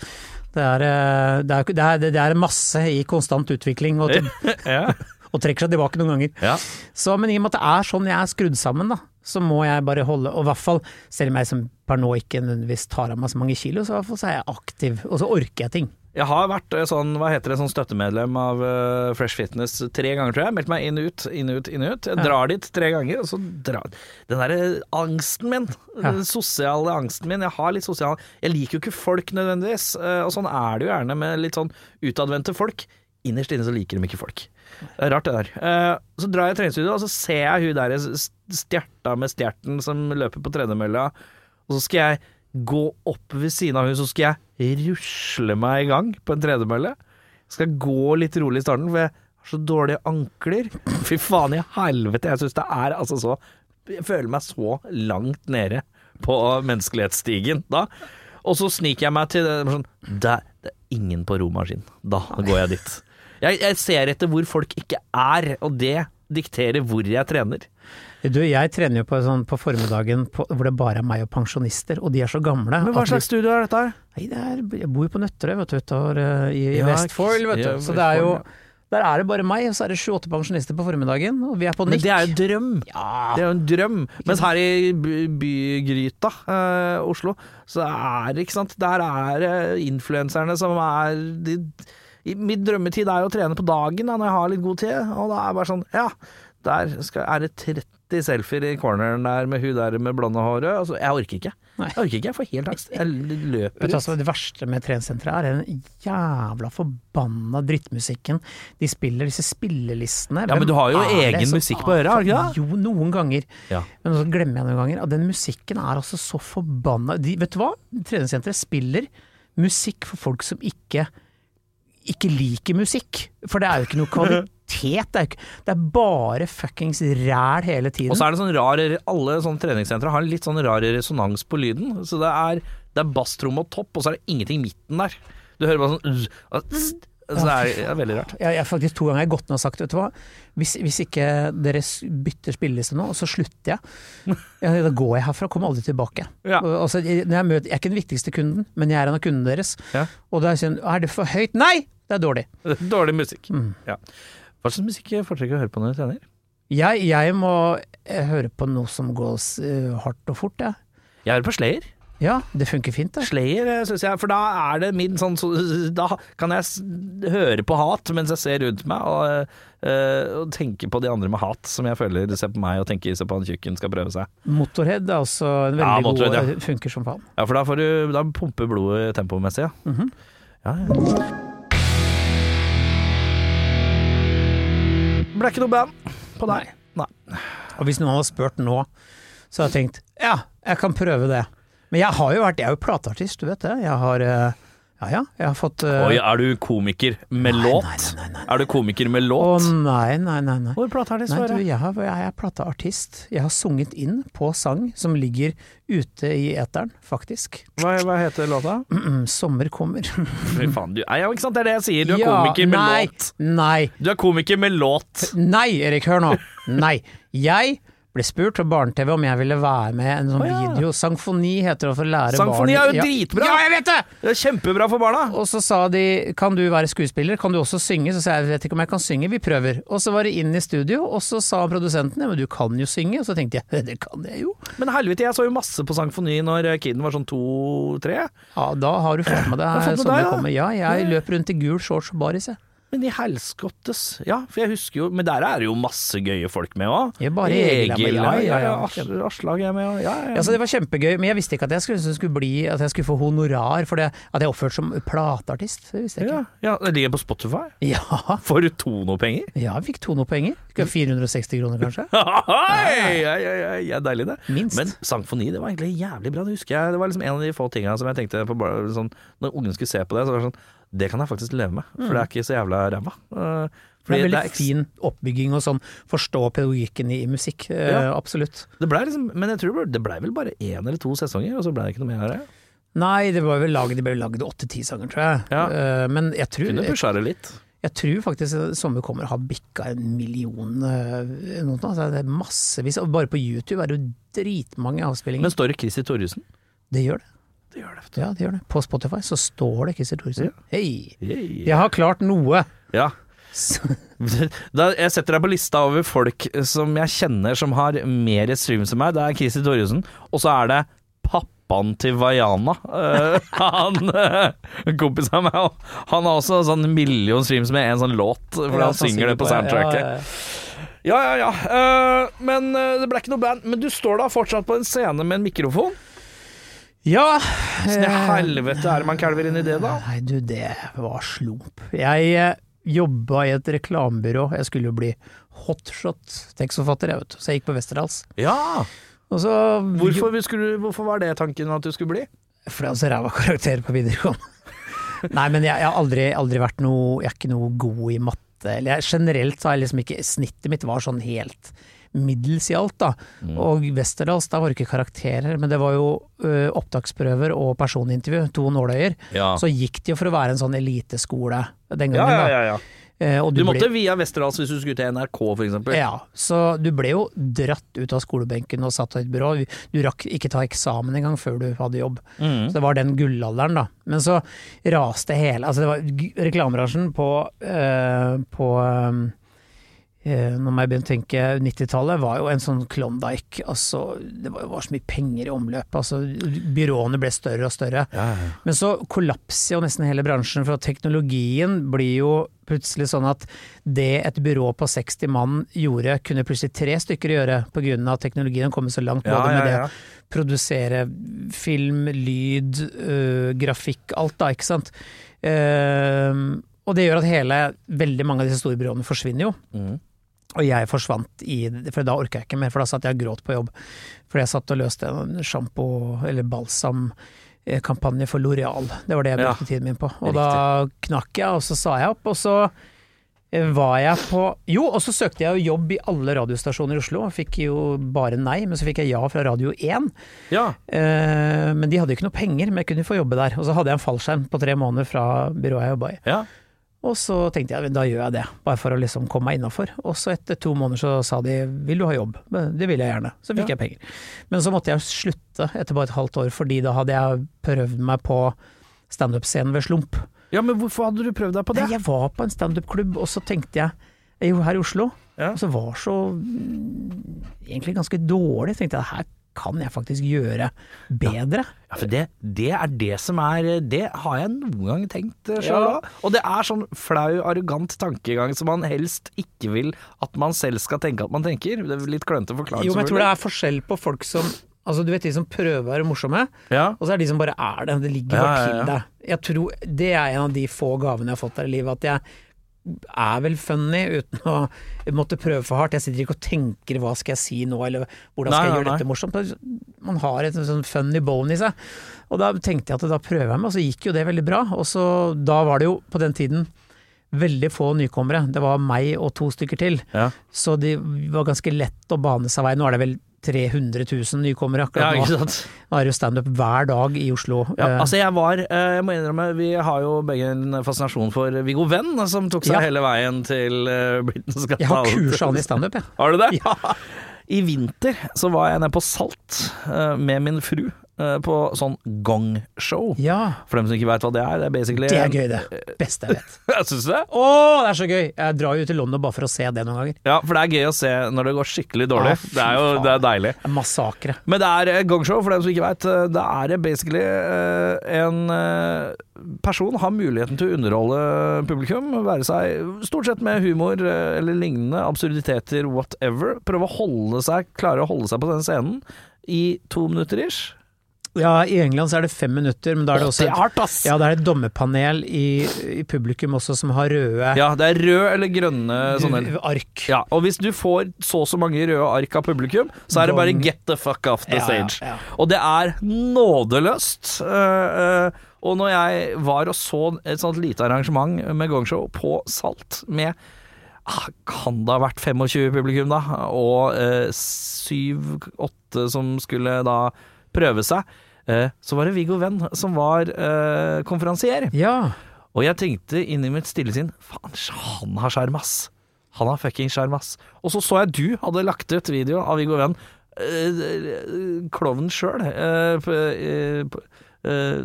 Det er, eh, det, er, det, er, det er masse i konstant utvikling og, Ja. og trekker seg tilbake noen ganger. ja. Så, men i og med at det er sånn jeg er skrudd sammen, da, så må jeg bare holde Og i hvert fall, selv om jeg som per nå ikke nødvendigvis tar av meg så mange kilo, så i hvert fall så er jeg aktiv, og så orker jeg ting. Jeg har vært eh, sånn, hva heter det, sånn støttemedlem av eh, Fresh Fitness tre ganger, tror jeg. Meldt meg inn ut, inn ut, inn ut. Jeg Ja. drar dit tre ganger, og så drar Den derre angsten min, Ja. den sosiale angsten min. Jeg har litt sosial Jeg liker jo ikke folk nødvendigvis, eh, og sånn er det jo gjerne med litt sånn utadvendte folk. Innerst inne så liker de ikke folk. Det er rart, det der. Eh, Så drar jeg i treningsstudioet, og så ser jeg hun der stjerta med stjerten som løper på tredemølla, og så skal jeg gå opp ved siden av hun, så skal jeg rusle meg i gang på en tredemølle. Skal gå litt rolig i starten, for jeg Har så dårlige ankler. Fy faen i helvete, jeg syns det er altså så Jeg føler meg så langt nede på menneskelighetsstigen da. Og så sniker jeg meg til det, sånn, det er ingen på romaskin. Da går jeg dit. Jeg, jeg ser etter hvor folk ikke er, og det dikterer hvor jeg trener. Du, jeg trener jo på, sånn, på formiddagen på, hvor det bare er meg og pensjonister, og de er så gamle. Men hva at slags studio er dette her? nei, det er, Jeg bor jo på Nøtterøy, vet du, utover eh, i, i Ja, Vestfold, vet du. ja, så det er jo Der er det bare meg, og så er det sju-åtte pensjonister på formiddagen, og vi er på Men det er jo drøm. Ja, Det er jo en drøm. Mens her i by- bygryta, eh, Oslo, så er det ikke sant Der er eh, influenserne som er de, Min drømmetid er jo å trene på dagen da, når jeg har litt god tid, og da er det bare sånn Ja, der skal, er det 30 selfier i corneren der med hun der med blonde håret. Altså, jeg orker ikke. Nei. Jeg orker ikke, jeg får helt angst. Jeg løper ut. altså, det verste med treningssenteret er den jævla forbanna drittmusikken. De spiller disse spillelistene. Ja, men du har jo egen som musikk på øret, har du ikke det? Jo, noen ganger. Ja. Men så glemmer jeg noen ganger at den musikken er altså så forbanna de, Vet du hva? Treningssenteret spiller musikk for folk som ikke ikke liker musikk. For det er jo ikke noe kvalitet. Det er, ikke, det er bare fuckings ræl hele tiden. Og så er det sånn rar Alle sånne treningssentre har litt sånn rar resonans på lyden. Så det er, det er basstromme og topp, og så er det ingenting i midten der. Du hører bare sånn Så det er, det er veldig rart. Jeg, jeg har faktisk to ganger gått ned og sagt, vet du hva, hvis, hvis ikke dere bytter spilleliste nå, så slutter jeg. Ja, da går jeg herfra, kommer aldri tilbake. Ja. Og, altså, jeg, jeg, møter, jeg er ikke den viktigste kunden, men jeg er en av kundene deres. Ja. Og da er, sånn, er det for høyt? Nei! Det er dårlig. Dårlig musikk. Mm. Ja. Hva slags musikk foretrekker du å høre på når du trener? Jeg, jeg må eh, høre på noe som går uh, hardt og fort, jeg. Jeg hører på Slayer. Ja, det funker fint, det. Slayer, syns synes jeg, for da er det min sånn så, Da kan jeg høre på hat mens jeg ser rundt meg, og, øh, og tenke på de andre med hat, som jeg føler ser på meg og tenker ser på han tjukken skal prøve seg. Motorhead er også en veldig Ja, god Motorhead, eh, Funker som faen. Ja, for da, får du, da pumper blodet tempomessig, ja. Mhm. ja, ja. Ble ikke noe band på deg. Nei. Og hvis noen hadde spurt nå, så hadde jeg tenkt ja, jeg kan prøve det. Men jeg har jo vært, jeg er jo plateartist, du vet det. Jeg har eh, ja ja, jeg har fått eh, Oi, er du komiker med Nei, låt? nei, nei, nei, nei. Er du komiker med Å låt? nei, nei, nei. nei. Hvor plateartist var du, jeg, har, jeg er plateartist. Jeg har sunget inn på sang som ligger ute i eteren, faktisk. Hva, hva heter låta? Mm, Sommer kommer. Fy faen, du Nei, ja, ikke sant, det er det jeg sier. Du er Ja, komiker med nei, låt. Nei, Du er komiker med låt. nei, Erik, hør nå. Nei. Jeg ble spurt av Barne-TV om jeg ville være med i en sånn oh, ja. video. Sangfoni heter det for å lære Sangfoni er jo dritbra! Ja, jeg vet det! Det er kjempebra for barna. Og så sa de kan du være skuespiller, kan du også synge? Så sa jeg vet ikke om jeg kan synge, vi prøver. Og så var det inn i studio, og så sa produsenten ja, men du kan jo synge. Og så tenkte jeg det kan jeg jo. Men helvete, jeg så jo masse på Sangfoni når kiden var sånn to-tre. Ja, da har du fått med deg sånn det kommer. Ja, jeg løp rundt i gul shorts og baris, jeg. Men i helskottes Ja, for jeg husker jo Men der er det jo masse gøye folk med òg. Ja, bare Egil er med, ja, ja, ja. Aslag er med òg. Ja, ja. Ja, så det var kjempegøy, men jeg visste ikke at jeg skulle, skulle bli At jeg skulle få honorar for det at jeg oppførte som plateartist. Det visste jeg ikke. ja, det ligger på Spotify. Ja, For to noe penger ja jeg fikk to noe penger. Skal jeg 460 kroner, kanskje? Ja, ja, ja, ja, deilig, det. Minst. Men Sangfoni, det var egentlig jævlig bra. Det husker jeg. Det var liksom en av de få tinga som jeg tenkte på bare sånn Når ungen skulle se på det, så var det sånn Det kan jeg faktisk leve med, for det er ikke så jævla ræva. Mm. Det er veldig eks- fin oppbygging og sånn, forstå pedagogikken i, musikk. eh, Ja. Absolutt. Det ble liksom, men jeg tror det ble- det vel bare én eller to sesonger, og så blei det ikke noe mer av det. Nei, det var vel laget, de ble lagd åtte-ti sanger, tror jeg. Ja. Eh, Men jeg tror, Kunne pusha det litt. jeg tror faktisk Sommer kommer har bikka en million eh, noe, altså, Det er massevis. Bare på YouTube er det jo dritmange avspillinger. Men står det Chrissy Torjussen? det gjør det. Det gjør det. Ja, det gjør det. På Spotify så står det Christer Thoresen. Hei! Yeah. Jeg har klart noe! Ja. Da, jeg setter deg på lista over folk som jeg kjenner som har mer streams enn meg. Det er Christer Thoresen, og så er det pappaen til Vaiana. Eh, han uh, kompis av meg, han har også sånn million streams med en sånn låt, for Ja, han synger det på soundtracket. Ja, ja, ja. Ja, ja, ja. Eh, men eh, det ble ikke noe band. Men du står da fortsatt på en scene med en mikrofon? Ja Åssen i eh, helvete er det man kalver inn i det, da? Nei, du, det var slump. Jeg eh, jobba i et reklamebyrå. Jeg skulle jo bli hotshot-tekstforfatter, jeg, vet du. Så jeg gikk på Westerdals. Ja! Og så Hvorfor, skulle, hvorfor var det tanken at du skulle bli? Fordi jeg er så ræva karakter på videregående. Nei, men jeg, jeg har aldri, aldri vært noe Jeg er ikke noe god i matte eller jeg, Generelt så har jeg liksom ikke Snittet mitt var sånn helt middels i alt, da. Og Westerdals, da var det ikke karakterer, men det var jo ø, opptaksprøver og personintervju, to nåløyer. Ja. Så gikk det jo for å være en sånn eliteskole den gangen, ja, ja, ja. Eh, og Du ble- måtte via Westerdals hvis du skulle til NRK, eksempel. ja, så du ble jo dratt ut av skolebenken og satt i et byrå. Du rakk ikke ta eksamen engang før du hadde jobb. Mm. Så det var den gullalderen, da. Men så raste hele Altså, det var reklamebransjen på, eh, på eh, Nå må jeg begynne å tenke 90-tallet var jo en sånn Klondyke. Altså, det var, var så mye penger i omløpet. Altså, byråene ble større og større. Men så kollapser jo nesten hele bransjen, for teknologien blir jo plutselig sånn at det et byrå på 60 mann gjorde, kunne plutselig tre stykker gjøre pga. at teknologien kom så langt, Ja, både ja, med ja. det produsere film, lyd, øh, grafikk, alt da, ikke sant. Uh, og det gjør at hele, veldig mange av disse store byråene forsvinner jo. Mhm. Og jeg forsvant i For da orka jeg ikke mer, for da satt jeg og gråt på jobb. Fordi jeg satt og løste en sjampo- eller balsamkampanje for Loreal. Det var det jeg Ja, brukte tiden min på. Og da knakk jeg, og så sa jeg opp, og så eh, var jeg på Jo, og så søkte jeg jo jobb i alle radiostasjoner i Oslo, fikk jo bare nei, men så fikk jeg ja fra Radio 1. Ja. Eh, men de hadde jo ikke noe penger, men jeg kunne få jobbe der. Og så hadde jeg en fallskjerm på tre måneder fra byrået jeg jobba i. ja. Og så tenkte jeg da gjør jeg det, bare for å liksom komme meg innafor. Og så etter to måneder så sa de vil du ha jobb? Det vil jeg gjerne. Så fikk Ja. jeg penger. Men så måtte jeg slutte etter bare et halvt år, fordi da hadde jeg prøvd meg på standup-scenen ved Slump. ja, men hvorfor hadde du prøvd deg på det? Nei, jeg var på en standup-klubb, og så tenkte jeg jo her i Oslo, Ja. og så var så mm, egentlig ganske dårlig. tenkte jeg her kan jeg faktisk gjøre bedre. Ja, for det, det er det som er Det har jeg noen gang tenkt sjøl Ja. Og det er sånn flau, arrogant tankegang som man helst ikke vil at man selv skal tenke at man tenker. Det er litt klønete forklaring. Jo, men jeg tror det er forskjell på folk som Altså, du vet de som prøver å være morsomme, Ja. og så er det de som bare er det. Det ligger Ja, bare ja, til deg. Jeg tror Det er en av de få gavene jeg har fått her i livet, at jeg er vel funny uten å måtte prøve for hardt. Jeg sitter ikke og tenker hva skal jeg si nå, eller hvordan skal Nei, jeg nei, gjøre dette morsomt. Man har et sånn funny bone i seg. Og da tenkte jeg at da prøver jeg meg, og så gikk jo det veldig bra. Og så da var det jo på den tiden veldig få nykommere. Det var meg og to stykker til. Ja. Så det var ganske lett å bane seg vei. Nå er det vel 300 000 nykommere ja, akkurat ikke nå. sant. Nå er det jo standup hver dag i Oslo. Ja, Eh, altså jeg var, eh, jeg må innrømme, vi har jo begge en fascinasjon for Viggo Venn, som tok seg Ja. hele veien til uh, Britain's Got jeg har kurs kursa han i standup, jeg. Har du det? Ja. I vinter så var jeg nede på Salt eh, med min fru eh, på sånn gongshow. ja. For dem som ikke veit hva det er, det er basically Det er gøy, det. Beste jeg vet. Syns du det? Å, det er så gøy! Jeg drar jo til London bare for å se det noen ganger. Ja, for det er gøy å se når det går skikkelig dårlig. Å, det er jo det er deilig. Massakre. Men det er eh, gongshow, for dem som ikke veit. Det er basically eh, en eh, person har muligheten til å underholde publikum, være seg stort sett med humor eh, eller lignende, absurditeter, whatever. Prøve å holde seg, klare å holde seg på den scenen i to minutter ish. Ja, i England så er det fem minutter, men da er det også et, ja, det er et dommerpanel i, i publikum også som har røde Ja, det er rød eller grønne sånne ark. Ja, og hvis du får så og så mange røde ark av publikum, så er det bare get the fuck off the Ja, stage. ja. Og det er nådeløst. Uh, uh, og når jeg var og så et sånt lite arrangement med gongshow på Salt med ah, kan det ha vært 25 publikum, da? Og eh, syv-åtte som skulle da prøve seg. Eh, så var det Viggo Venn som var eh, konferansier. Ja. Og jeg tenkte inni mitt stille sinn Faen, han har sjarm, ass. Han har fucking sjarm, ass. Og så så jeg du hadde lagt ut video av Viggo Venn. Uh, Klovnen sjøl.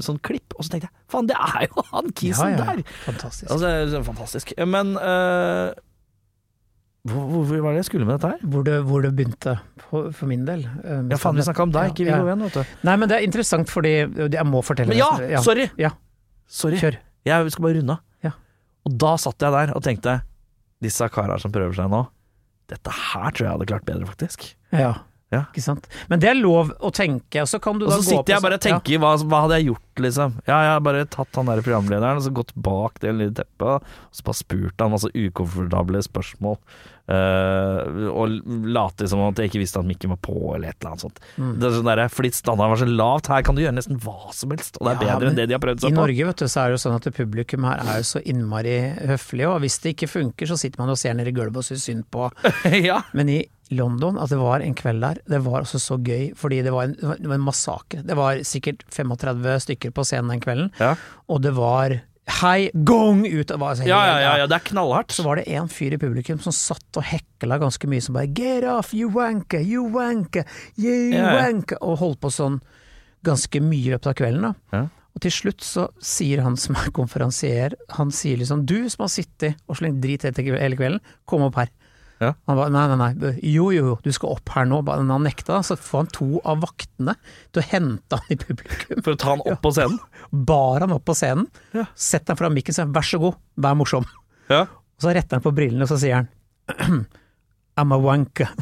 sånn klipp. Og så tenkte jeg faen, det er jo han kisen ja, ja. der! Fantastisk. Altså, fantastisk. Men eh, hvor, hvor, var det jeg skulle med dette her? hvor, det, hvor det begynte, for, for min del. eh, Ja, faen, vi snakka om deg, ikke Ja, Viggo ja. Venn, vet du. Nei, men det er interessant fordi Jeg må fortelle Men ja, det. sorry! Ja, Sorry. kjør. Jeg skal bare runde av. Ja. Og da satt jeg der og tenkte Disse kara som prøver seg nå, dette her tror jeg hadde klart bedre, faktisk. Ja. Ja. Ikke sant? Men det er lov å tenke, og så kan du Og da så sitter jeg bare og tenker tenker, hva, hva hadde jeg gjort, liksom? Ja, jeg har bare tatt han der programlederen og så gått bak det lille teppet, og så bare spurt han masse ukomfortable spørsmål. Eh, og late som at jeg ikke visste at mikken var på, eller et eller annet sånt. Mm. Det er sånn der, fordi standarden var så lavt, her kan du gjøre nesten hva som helst, og det er Ja, bedre enn det de har prøvd I seg på. Norge vet du, så er det jo sånn at publikum her er jo så innmari høflig, og hvis det ikke funker, så sitter man og ser ned i gulvet og syns synd på. ja. Men i London, at det var en kveld der, det var også så gøy, fordi det var en, det var en massakre. Det var sikkert 35 stykker på scenen den kvelden, Ja. og det var hei, gong ut! og altså Ja, ja, ja, ja, det er knallhardt. Så var det en fyr i publikum som satt og hekla ganske mye, som bare 'get off, you wanker, you wanker, you Ja, wanker', og holdt på sånn ganske mye i løpet av kvelden. da. Ja. Og til slutt så sier han som er konferansier, han sier liksom 'du som har sittet og slengt drit hele kvelden, kom opp her'. Ja. Han ba, nei, nei, nei, jo, jo, du skal opp her nå. Men han nekta, så får han to av vaktene til å hente han i publikum. For å ta han opp på scenen. Bar han opp på scenen, Ja. setter han fra mikken og sier 'vær så god, vær morsom'. Ja. Og så retter han på brillene, og så sier han I'm a wanker.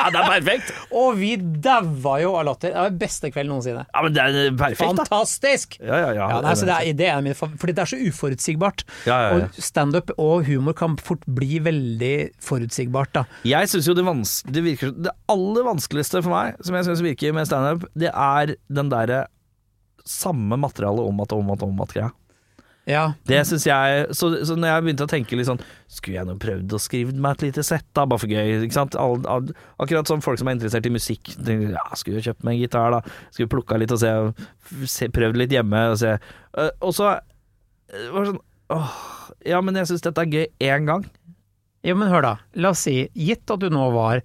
ja, det er perfekt. Og vi daua jo av latter. Det var den beste kvelden noensinne. Ja, men det er perfekt, da. Fantastisk! Ja, ja, ja. Ja, nei, så det er, det er fav- Fordi det er så uforutsigbart. Ja, ja, ja. Og standup og humor kan fort bli veldig forutsigbart, da. Jeg syns jo det, vans det virker Det aller vanskeligste for meg, som jeg syns virker med standup, det er den derre samme materialet om at om at om at greia. Ja. Det syns jeg så, så når jeg begynte å tenke litt sånn Skulle jeg nå prøvd å skrive meg et lite sett, da, bare for gøy? Ikke sant? All, all, akkurat som folk som er interessert i musikk. tenker, Ja, skulle jo kjøpt meg en gitar, da. Skulle plukka litt og se, se Prøvd litt hjemme og se. Og så var det sånn Åh, ja, men jeg syns dette er gøy én gang. ja, men hør da. La oss si, gitt at du nå var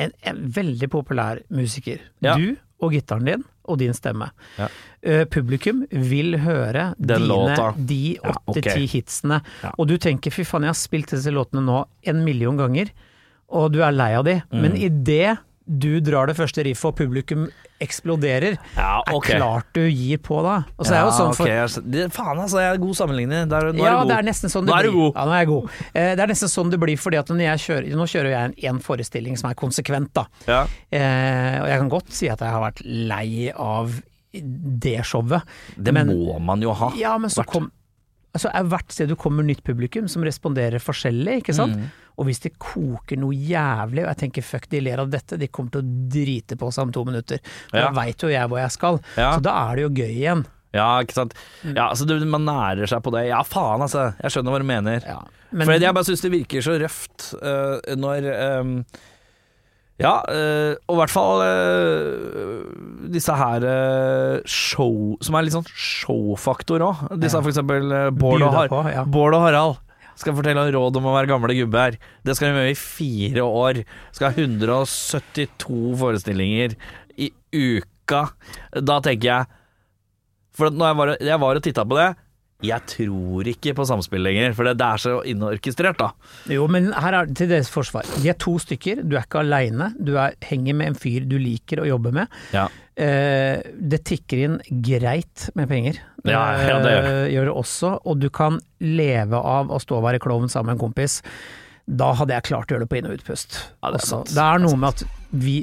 en, en veldig populær musiker. Ja. Du og gitaren din og din stemme. Ja. Eh, publikum vil høre Den dine, låta. de Ja, åtte-ti ok. hitsene, Ja. og du tenker fy faen, jeg har spilt disse låtene nå en million ganger, og du er lei av de, Mm. men idet du drar det første riffet og publikum eksploderer, Ja, er klart du gir på da. Og så er ja, sånn for jeg det, faen, altså, jeg er god sammenligner. Der, nå ja, er du god. det er nesten sånn Nå er du god. Ja, nå er jeg god. Eh, det er nesten sånn det blir, fordi at kjører Nå kjører jeg en, en forestilling som er konsekvent, da. Ja. Eh, og jeg kan godt si at jeg har vært lei av det showet. Det Men- må man jo ha. Ja, men så kom Altså, er hvert sted du kommer nytt publikum som responderer forskjellig, ikke sant. Mm. Og hvis det koker noe jævlig, og jeg tenker fuck, de ler av dette, de kommer til å drite på seg om to minutter. For Ja. Da veit jo jeg hvor jeg skal. Ja. Så da er det jo gøy igjen. Ja, ikke sant. Mm. Ja, altså du, Man nærer seg på det. Ja, faen, altså. Jeg skjønner hva du mener. Ja. Men, For jeg bare syns det virker så røft uh, når um, Ja, uh, og i hvert fall uh, disse her show Som er litt sånn showfaktor òg. Disse Ja. for eksempel Bård, og Har på, ja. Bård og Harald. Skal fortelle om råd om å være gamle gubbe her. Det skal de gjøre i fire år. Skal ha 172 forestillinger i uka. Da tenker jeg For jeg var, jeg var og titta på det Jeg tror ikke på samspill lenger, for det, det er så innorkestrert, da. Jo, men her er til deres forsvar. De er to stykker, du er ikke aleine. Du er, henger med en fyr du liker å jobbe med. Ja. Eh, det tikker inn greit med penger. Ja, ja, det gjør Eh, gjør det også. Og du kan leve av å stå og være klovn sammen med en kompis. Da hadde jeg klart å gjøre det på inn- og utpust. Ja, det er også. det er noe med at vi,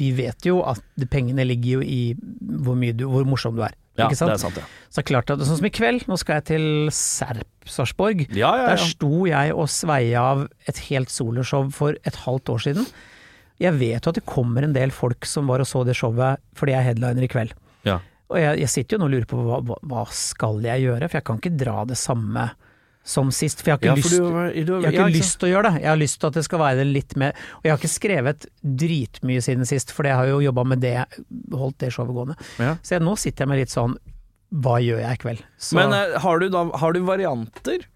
vi vet jo at pengene ligger jo i hvor, du, hvor morsom du er. Ja, det er sant, ja. Så klart at, Sånn som i kveld, nå skal jeg til Serp, Sarpsborg. Ja, ja, Der sto jeg og sveia av et helt soloshow for et halvt år siden. Jeg vet jo at det kommer en del folk som var og så det showet fordi jeg er headliner i kveld. ja. Og jeg, jeg sitter jo nå og lurer på hva, hva skal jeg gjøre, for jeg kan ikke dra det samme som sist. For jeg har ikke, Ja, lyst, var- var- jeg har ikke lyst til å gjøre det. Jeg har lyst til at det skal være litt mer Og jeg har ikke skrevet dritmye siden sist, for jeg har jo jobba med det, holdt det showet gående. Ja. Så jeg, nå sitter jeg med litt sånn Hva gjør jeg i kveld? Så, Men eh, har, du da, har du varianter?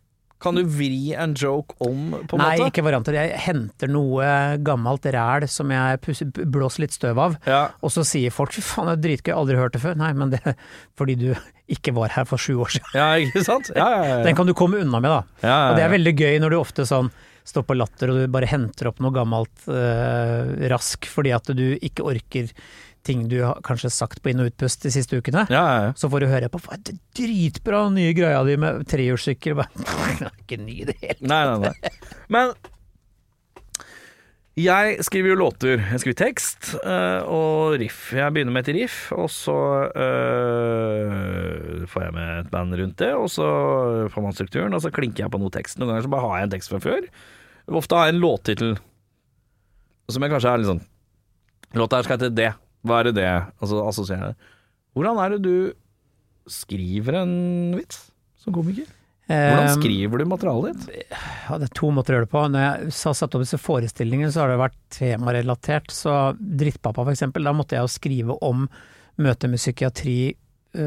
Kan du vri en joke om, på en Nei, måte? ikke varianter. Jeg henter noe gammelt ræl som jeg pusser, blåser litt støv av, Ja. og så sier folk 'fy faen, det er dritgøy, aldri hørt det før'. Nei, men det er fordi du ikke var her for sju år siden. ja, ikke sant? Ja, ja, ja. Den kan du komme unna med, da. ja, ja, Og det er veldig gøy når du ofte sånn står på latter og du bare henter opp noe gammelt eh, rask fordi at du ikke orker ting du har kanskje sagt på inn- og utpust de siste ukene. ja, ja, ja. Så får du høre på "Faen, det dritbra nye greia di med trehjulssykkel. Ikke ny i det hele Nei, nei, nei. Men Jeg skriver jo låter. Jeg skriver tekst øh, og riff. Jeg begynner med et riff, og så øh, får jeg med et band rundt det, og så får man strukturen, og så klinker jeg på noe tekst. Noen ganger så bare har jeg en tekst fra før. Ofte har jeg en låttittel som jeg kanskje er litt sånn Låta her skal hete det. Hva er det det? Altså assosierer. Hvordan er det du skriver en vits som komiker? Hvordan Eh, skriver du materialet ditt? Ja, det er to måter å gjøre det på. Når jeg har satt opp disse forestillingene, så har det vært temarelatert. Så Drittpappa, for eksempel, da måtte jeg jo skrive om møtet med psykiatri,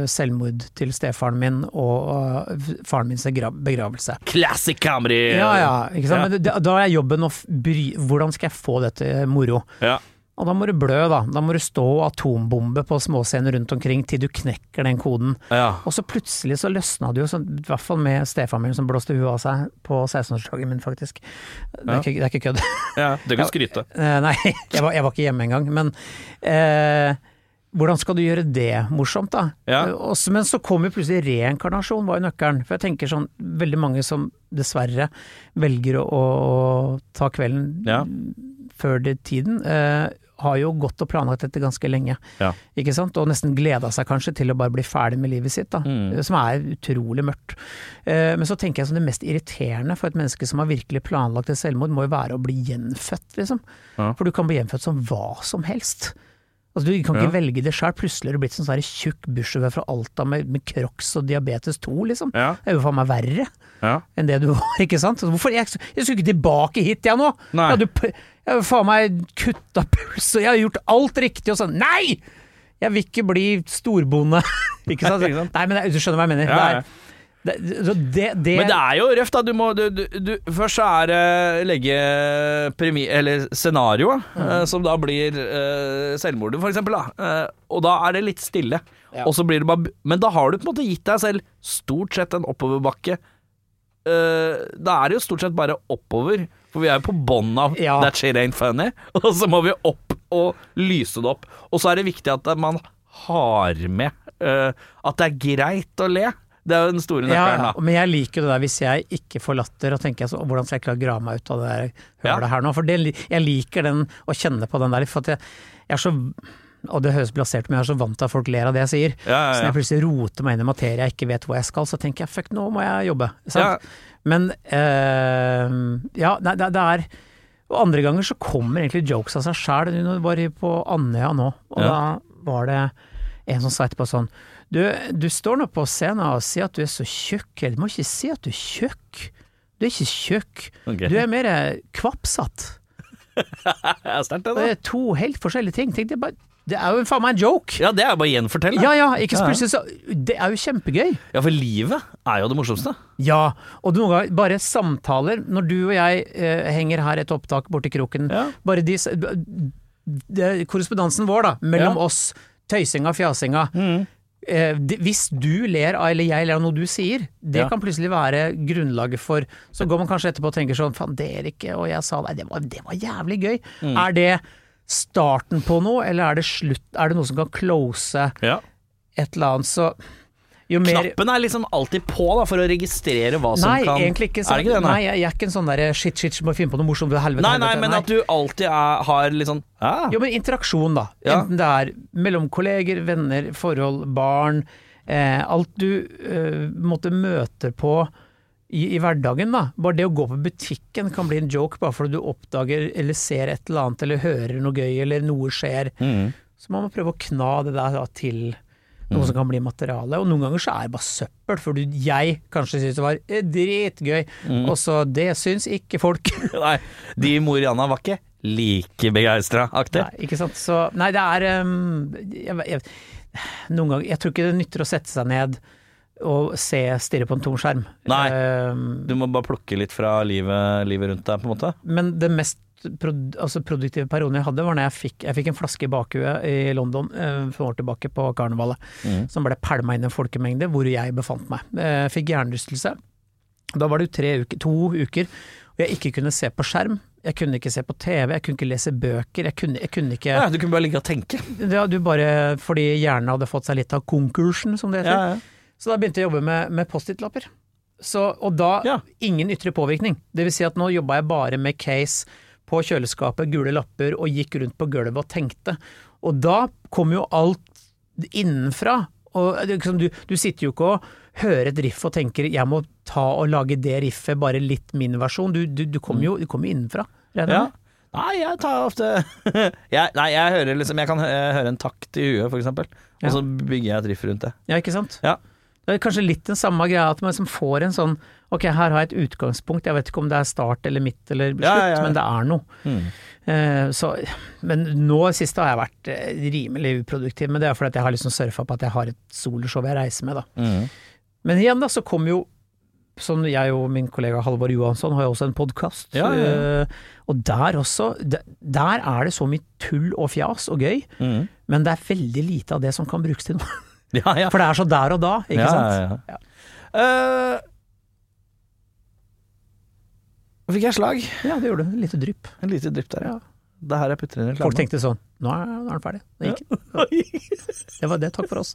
selvmord til stefaren min og faren mins begravelse. Classic comedy! Ja ja. Ja. Da er jobben å bry Hvordan skal jeg få dette moro? Ja. Og da må du blø, da. Da må du stå atombombe på småscener rundt omkring til du knekker den koden. Ja. Og så plutselig så løsna det jo, så, i hvert fall med stefaren min som blåste huet av seg på 16-årsdagen min, faktisk. Det er, Ja. ikke, det er ikke kødd. ja. det kan skryte. Eh, Nei, jeg var, jeg var ikke hjemme engang. Men eh, hvordan skal du gjøre det morsomt, da? Ja. Men så kom jo plutselig reinkarnasjon, var jo nøkkelen. For jeg tenker sånn, veldig mange som dessverre velger å, å ta kvelden Ja. før det tiden, eh, har jo gått og planlagt dette ganske lenge. Ja. Ikke sant? Og nesten gleda seg kanskje til å bare bli ferdig med livet sitt, da. Mm. Som er utrolig mørkt. Eh, men så tenker jeg som det mest irriterende for et menneske som har virkelig planlagt et selvmord, må jo være å bli gjenfødt, liksom. Ja. For du kan bli gjenfødt som hva som helst. Altså, du kan ikke Ja. velge det sjøl. Plutselig er du blitt sånn sånn tjukk bussjåfør fra Alta med, med crocs og diabetes 2, liksom. Ja. Det er jo faen meg verre ja. enn det du var, ikke sant? Hvorfor? Jeg, jeg skulle ikke tilbake hit, jeg nå! Nei. Jeg hadde jeg faen meg kutta puls, og jeg har gjort alt riktig, og sånn Nei! Jeg vil ikke bli storbonde. ikke sant? Nei, men du skjønner hva jeg mener. Ja, ja. Det, det, det, Men det er jo røft, da. Du må, du, du, først så er det legge premi... Eller scenarioet, eh, som da blir uh, selvmordet, for eksempel. Da. Uh, og da er det litt stille. Ja. Og så blir det bare Men da har du på en måte gitt deg selv stort sett en oppoverbakke. Da er det jo stort sett bare oppover, for vi er jo på bånn av Ja. that shit ain't funny. Og så må vi opp og lyse det opp. Og så er det viktig at man har med at det er greit å le. Det er jo den store ja, nøkkelen, ja, da. men jeg liker det der hvis jeg ikke får latter, og tenker så, hvordan skal jeg klare å grave meg ut av det der Ja. hølet her nå? For det, jeg liker den, å kjenne på den der, for jeg, jeg er så og det høres blasert ut, men jeg er så vant til at folk ler av det jeg sier. Ja, ja, Så når jeg plutselig roter meg inn i materie jeg ikke vet hvor jeg skal, så tenker jeg fuck, nå må jeg jobbe. Men eh, ja, det, det er Og andre ganger så kommer egentlig jokes av seg sjæl. Nå var på Andøya nå, og Ja. da var det en som sa etterpå sånn du, du står nå på scenen og sier at du er så tjukk. Du må ikke si at du er tjukk. Du er ikke tjukk. Okay. Du er mer kvapsatt. Ja, sterkt det, er to helt forskjellige ting. Tenk, det, er bare, det er jo faen meg en joke! Ja, det er jo bare å gjenfortelle. Ja ja, ikke Ja. plutselig så Det er jo kjempegøy. Ja, for livet er jo det morsomste. Ja, og noen ganger bare samtaler. Når du og jeg eh, henger her et opptak borti kroken, Ja. bare de det, Korrespondansen vår, da, mellom Ja. oss, tøysinga, fjasinga. Det, hvis du ler av, eller jeg ler av noe du sier, det Ja. kan plutselig være grunnlaget for Så går man kanskje etterpå og tenker sånn Faen, ikke, og jeg sa det, det var, det var jævlig gøy. Mm. Er det starten på noe, eller er det slutt? Er det noe som kan close Ja. et eller annet? Så jo mer Knappen er liksom alltid på da, for å registrere hva som Nei, kan egentlig ikke det ikke det, nei, nei? jeg, er ikke en sånn derre shit, shit, må finne på noe morsomt. Helvete, Nei, nei, helvete. men at du alltid er, har litt sånn ah. Jo, men interaksjon, da. Ja. Enten det er mellom kolleger, venner, forhold, barn. Eh, alt du eh, måtte møte på i, i hverdagen, da. Bare det å gå på butikken kan bli en joke bare fordi du oppdager eller ser et eller annet eller hører noe gøy eller noe skjer. Mm. Så man må prøve å kna det der da, til noe som kan bli materiale. Og noen ganger så er det bare søppel, for du, jeg kanskje syns det var eh, dritgøy, Mm. og så det syns ikke folk. Nei, de i Mo i Rana var ikke like begeistra aktig. Nei, ikke sant. Så nei, det er um, jeg, jeg, Noen ganger Jeg tror ikke det nytter å sette seg ned og se stirre på en tom skjerm. Nei. Um, Du må bare plukke litt fra livet, livet rundt deg, på en måte. men det mest prod, altså produktive perioden jeg hadde, var når jeg fikk, jeg fikk en flaske i bakhuet i London eh, for år tilbake på karnevalet, Mm. som ble pælma inn i en folkemengde hvor jeg befant meg. Jeg fikk hjernerystelse. Da var det jo tre uker, to uker hvor jeg ikke kunne se på skjerm. Jeg kunne ikke se på TV, jeg kunne ikke lese bøker, jeg kunne, jeg kunne ikke Ja, du kunne bare ligge og tenke. Ja, du bare fordi hjernen hadde fått seg litt av konkursen, som det heter. Ja, ja. Så da begynte jeg å jobbe med, med Post-It-lapper. Og da ingen ytre påvirkning. Det vil si at nå jobba jeg bare med case på kjøleskapet, gule lapper, og gikk rundt på gulvet og tenkte. Og da kom jo alt innenfra. Og liksom, du, du sitter jo ikke og hører et riff og tenker 'jeg må ta og lage det riffet, bare litt min versjon'. Du, du, du kommer jo kom jo innenfra. Ja. Nei, jeg tar ofte jeg, Nei, jeg hører liksom Jeg kan høre en takt i huet, for eksempel. Og så bygger jeg et riff rundt det. Ja, ikke sant? Ja. Det er kanskje litt den samme greia, at man liksom får en sånn Ok, her har jeg et utgangspunkt, jeg vet ikke om det er start eller midt eller slutt, Ja, ja, ja. men det er noe. Eh, så, men nå sist har jeg vært eh, rimelig uproduktiv, men det er fordi at jeg har liksom surfa på at jeg har et soloshow jeg reiser med, da. Mm. Men igjen da, så kom jo Sånn jeg og min kollega Halvor Johansson har jo også en podkast. Ja, ja, ja. Og der også, der er det så mye tull og fjas og gøy, Mm. men det er veldig lite av det som kan brukes til noe. Ja, ja. For det er så der og da, ikke ja, sant? Ja, ja. Eh, fikk jeg slag? Ja, det gjorde du. Et lite drypp. En lite drypp der, ja. Ja. Det her jeg putter inn i Folk tenkte sånn Nå er, nå er den ferdig. Det gikk. Det var det. Takk for oss.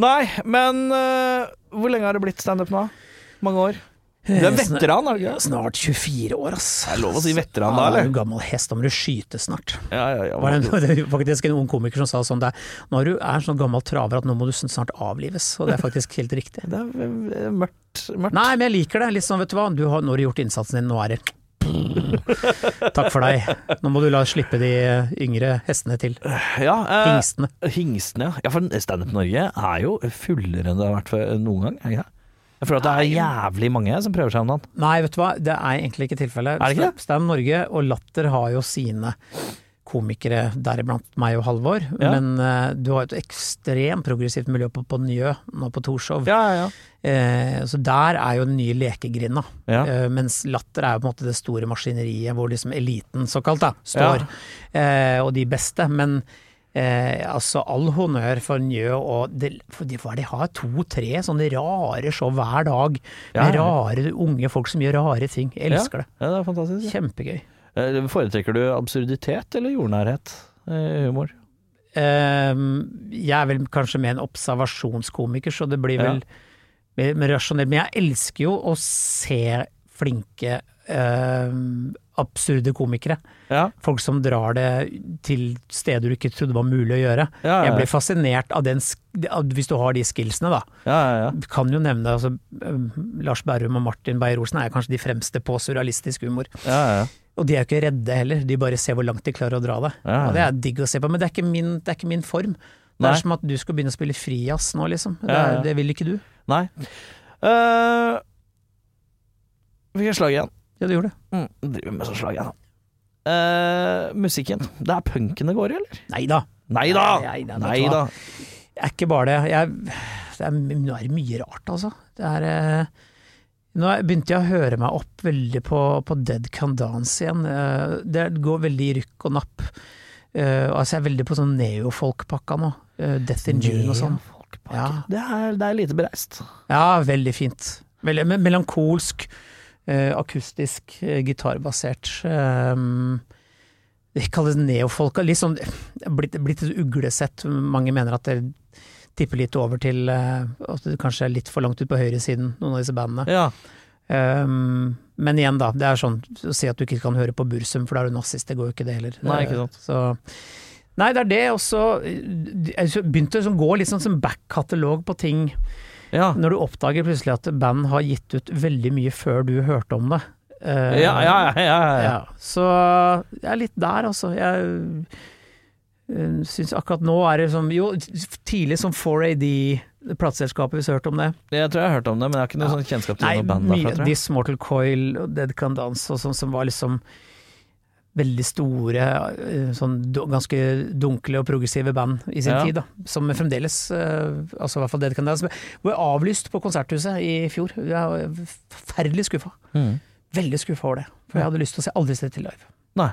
Nei, men uh, hvor lenge har det blitt standup nå? Mange år? Du er veteran, er du ikke? Snart 24 år, ass. Det er lov å si veteran da, Ja, eller? du gammel hest, da må du skyte snart. Ja, ja, ja. Det, var er faktisk en ung komiker som sa sånn det er, Når du er sånn gammel traver at nå må du snart avlives, og det er faktisk helt riktig. Det er eh, mørkt. mørkt. Nei, men jeg liker det. Litt sånn, vet du hva, du har, nå har du gjort innsatsen din, nå er det Takk for deg. Nå må du la slippe de yngre hestene til. Ja, eh, Hingstene. Hingstene, ja. ja. For Standup Norge er jo fullere enn det har vært noen gang. Jeg føler at det er jævlig mange som prøver seg om dagen. Nei, vet du hva, det er egentlig ikke tilfellet. Stand Norge og Latter har jo sine komikere, deriblant meg og Halvor, Ja. men uh, du har et ekstremt progressivt miljø på, på Njø, nå på Torshov. Ja, ja, Eh, så der er jo den nye lekegrinda, eh, mens Latter er jo på en måte det store maskineriet hvor liksom eliten, såkalt, da, står, og de beste. Men eh, altså all honnør for Njø og det, for de, de har to-tre sånne rare show hver dag, med ja. rare unge folk som gjør rare ting. Jeg elsker det. ja, det er fantastisk. Kjempegøy. Eh, Foretrekker du absurditet eller jordnærhet? Eh, humor? Ehm, jeg er vel kanskje med en observasjonskomiker, så det blir vel mer, mer rasjonelt. Men jeg elsker jo å se flinke, ehm, absurde komikere. Ja. Folk som drar det til steder du ikke trodde var mulig å gjøre. Ja, ja, Jeg blir fascinert av den, hvis du har de skillsene, da. ja, ja, ja. Du kan jo nevne altså, Lars Berrum og Martin Beyer-Olsen er kanskje de fremste på surrealistisk humor. ja, ja. Og de er jo ikke redde heller, de bare ser hvor langt de klarer å dra det. Og det er digg å se på, men det er ikke min, det er ikke min form. Det Nei. er som at du skal begynne å spille frijazz nå, liksom. Det, er- det vil ikke du. Nei. Uh, fikk jeg slag igjen. Ja, du gjorde det. Mm, driver med sånn slag jeg, da. Eh, musikken. Det er punken det går i, eller? Nei da. Nei da! Nei, nei, vet Nei da. Det er ikke bare det. Jeg, det er, nå er det mye rart, altså. Det er eh, Nå begynte jeg å høre meg opp veldig på, på Dead Can Dance igjen. Eh, Det går veldig i rykk og napp. Eh, altså jeg er veldig på sånn neofolk-pakka nå. Eh, Death in June og sånn. Ja. Det, er, det er lite bereist. Ja, veldig fint. Veldig melankolsk, akustisk, eh, gitarbasert. Um, det kalles neofolka. Litt sånn blitt, blitt et uglesett. Mange mener at det tipper litt over til eh, at det kanskje er litt for langt ut på høyresiden, noen av disse bandene. Ja. Um, men igjen, da. Det er sånn å si at du ikke kan høre på Bursum, for da er du nazist. Det går jo ikke, det heller. Nei, ikke sant. Eh, Så Nei, det er det. også jeg begynte å gå litt sånn som back-katalog på ting. Ja. Når du oppdager plutselig at band har gitt ut veldig mye før du hørte om det. Uh, Ja, ja, ja. Så jeg er litt der, altså. Jeg uh, syns akkurat nå er det som Jo, tidlig som 4AD, plateselskapet, hvis du har hørt om det. Jeg tror jeg har hørt om det, men jeg har ikke noe Ja. sånn kjennskap til Nei, noe band derfra, tror jeg. This Mortal Coil og Dead Can Dance og sånn, som var liksom veldig store, eh, sånn ganske dunkle og progressive band i sin Ja. tid, da. Som fremdeles, eh, altså i hvert fall Dead Can Dance, ble avlyst på Konserthuset i fjor. Jeg var forferdelig skuffa. Mm. Veldig skuffa over det. For jeg hadde lyst til å se aldri se til live. Nei.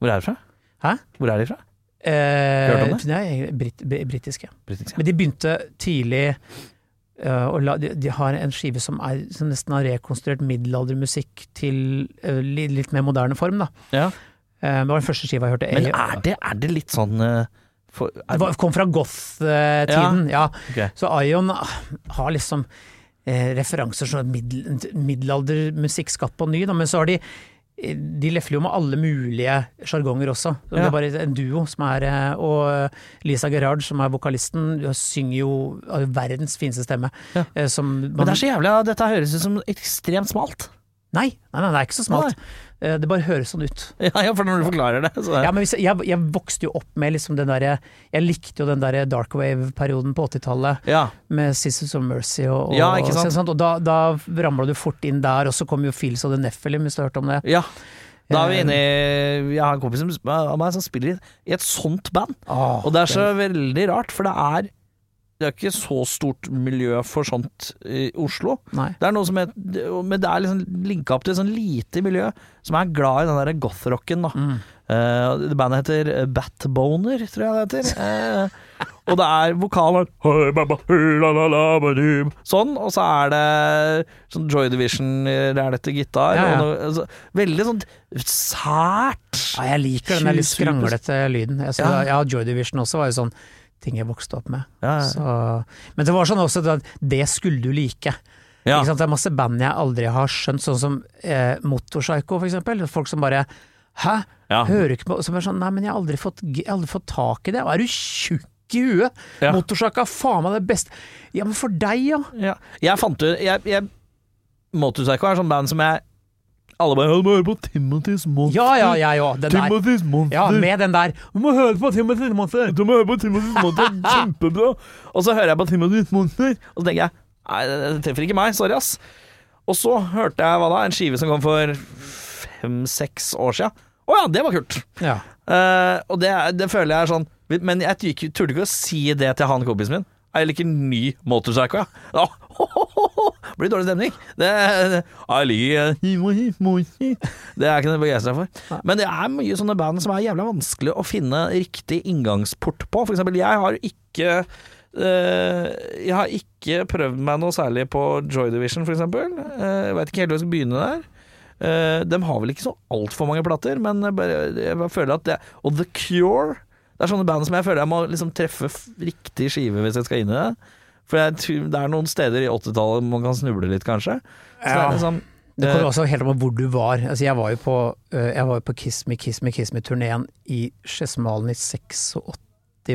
Hvor er de fra? Hæ? Hvor er de fra? Eh, Hørt om det? Nei, brit, britiske. britiske. Men de begynte tidlig Uh, la, de, de har en skive som, er, som nesten har rekonstruert middelaldermusikk til uh, li, litt mer moderne form, da. Ja. Eh, det var den første skiva jeg hørte. Men er det, er det litt sånn eh, for, er, det var, kom fra goth-tiden, ja. ok. Så Ion har liksom eh, referanser som middel, middelaldermusikk skapt på ny, da, men så har de de lefler jo med alle mulige sjargonger også. Så Det Ja. er bare en duo som er eh, Og Lisa Gerhard, som er vokalisten, synger jo verdens fineste stemme. Ja. Som, man... Men det er så jævlig, ja, dette høres ut som ekstremt smalt. nei, nei, nei, det er ikke så smalt. Eh, Det bare høres sånn ut. Ja, ja, for når du forklarer det, så Ja, men hvis jeg, jeg, vokste jo opp med liksom den derre Jeg likte jo den derre dark wave-perioden på 80-tallet. ja. med Sisters of Mercy og, og, Ja, ikke sant? sånn, og da, da ramla du fort inn der, og så kom jo Fils og the Nephilim, hvis du har hørt om det. ja. Da er vi Eh, inne i Jeg har en kompis av meg som spiller i- i et sånt band. Åh, Og det er så veldig rart, for det er Det er ikke så stort miljø for sånt i Oslo. Nei. Det er noe som er, men det er liksom linka opp til et sånn lite miljø som er glad i den der goth-rocken. da. Mm. Uh, det bandet heter Batboner, tror jeg det heter. Uh, og det er vokaler Sånn, og så er det sånn Joy Division-rælete gitar. Ja, ja. Noe, altså, veldig sånn sært. Ja, jeg liker den litt skranglete lyden. Jeg, så, Ja. ja. Joy Division også var jo sånn ting jeg vokste opp med. Ja, ja. Så, men det var sånn også at det skulle du like. Ja. Det er masse band jeg aldri har skjønt, sånn som eh, Motorpsycho eksempel. Folk som bare Hæ? Hører ikke på Som er sånn Nei, men jeg har aldri fått, har aldri fått tak i det. Er du tjukk i huet? Ja. Er faen meg det beste. Ja, men for deg, ja. Ja. Jeg fant ut jeg, jeg, Motorpsycho er sånn band som jeg Alle bare «Ja, Du må høre på Timothy's Monster. Ja, ja, jeg òg. Den der. Timothy's Monster. Ja, med den der. Du må høre på Timothys Monster. Du må høre på Timothy's Monster. Kjempebra. Og så hører jeg på Timothy's Monster, og så tenker jeg Nei, det treffer ikke meg. Sorry, ass. Og så hørte jeg hva da? En skive som kom for fem-seks år sia. Å ja, det var kult. Ja. Uh, og det, det føler jeg er sånn Men jeg turte ikke å si det til han kompisen min. Jeg liker ny motorpsycho, ja. ja. Blir dårlig stemning. Det, det, Det er ikke noe begeistra for. Men det er mye sånne band som er jævla vanskelig å finne riktig inngangsport på. For eksempel, jeg har ikke eh, Jeg har ikke prøvd meg noe særlig på Joy Division, for eksempel. Eh, jeg veit ikke helt hvor jeg skal begynne der. Uh, de har vel ikke så altfor mange plater, men jeg, bare, jeg føler at det Og The Cure Det er sånne band som jeg føler jeg må liksom treffe riktig skive hvis jeg skal inn i det. For det er noen steder i 80-tallet man kan snuble litt, kanskje. Så det Ja. er liksom Det kommer eh, også helt an på hvor du var. Altså, jeg var jo på, jeg var jo på Kiss Me, Kiss Me, Kiss Me-turneen i Skedsmalen i 86,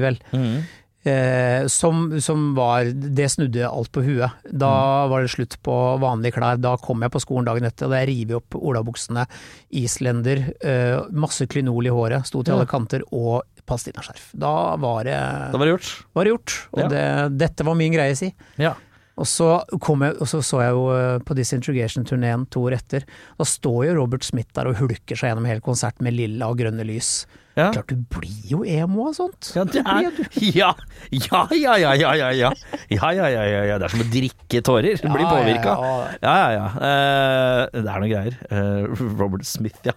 vel. Mm. Eh, som, som var Det snudde alt på huet. Da Mm. var det slutt på vanlige klær. Da kom jeg på skolen dagen etter, og da jeg opp olabuksene, islender, eh, masse klinol i håret, sto til alle kanter, og palestinaskjerf. Da var det, Da var det gjort. var det gjort. Og Ja. det, dette var min greie, si. Ja. Og så, kom jeg, og så så jeg jo eh, på Disintrogation-turneen to år etter. Da står jo Robert Smith der og hulker seg gjennom hele konserten med lilla og grønne lys. Ja. Klart du blir jo emo av sånt. Ja, det er ja. ja, ja, ja, ja, ja, ja. Ja, ja, ja, ja. Det er som å drikke tårer. Du blir påvirka. ja, ja. Ja, ja, ja. Eh, det er noen greier. Eh, Robert Smith, ja.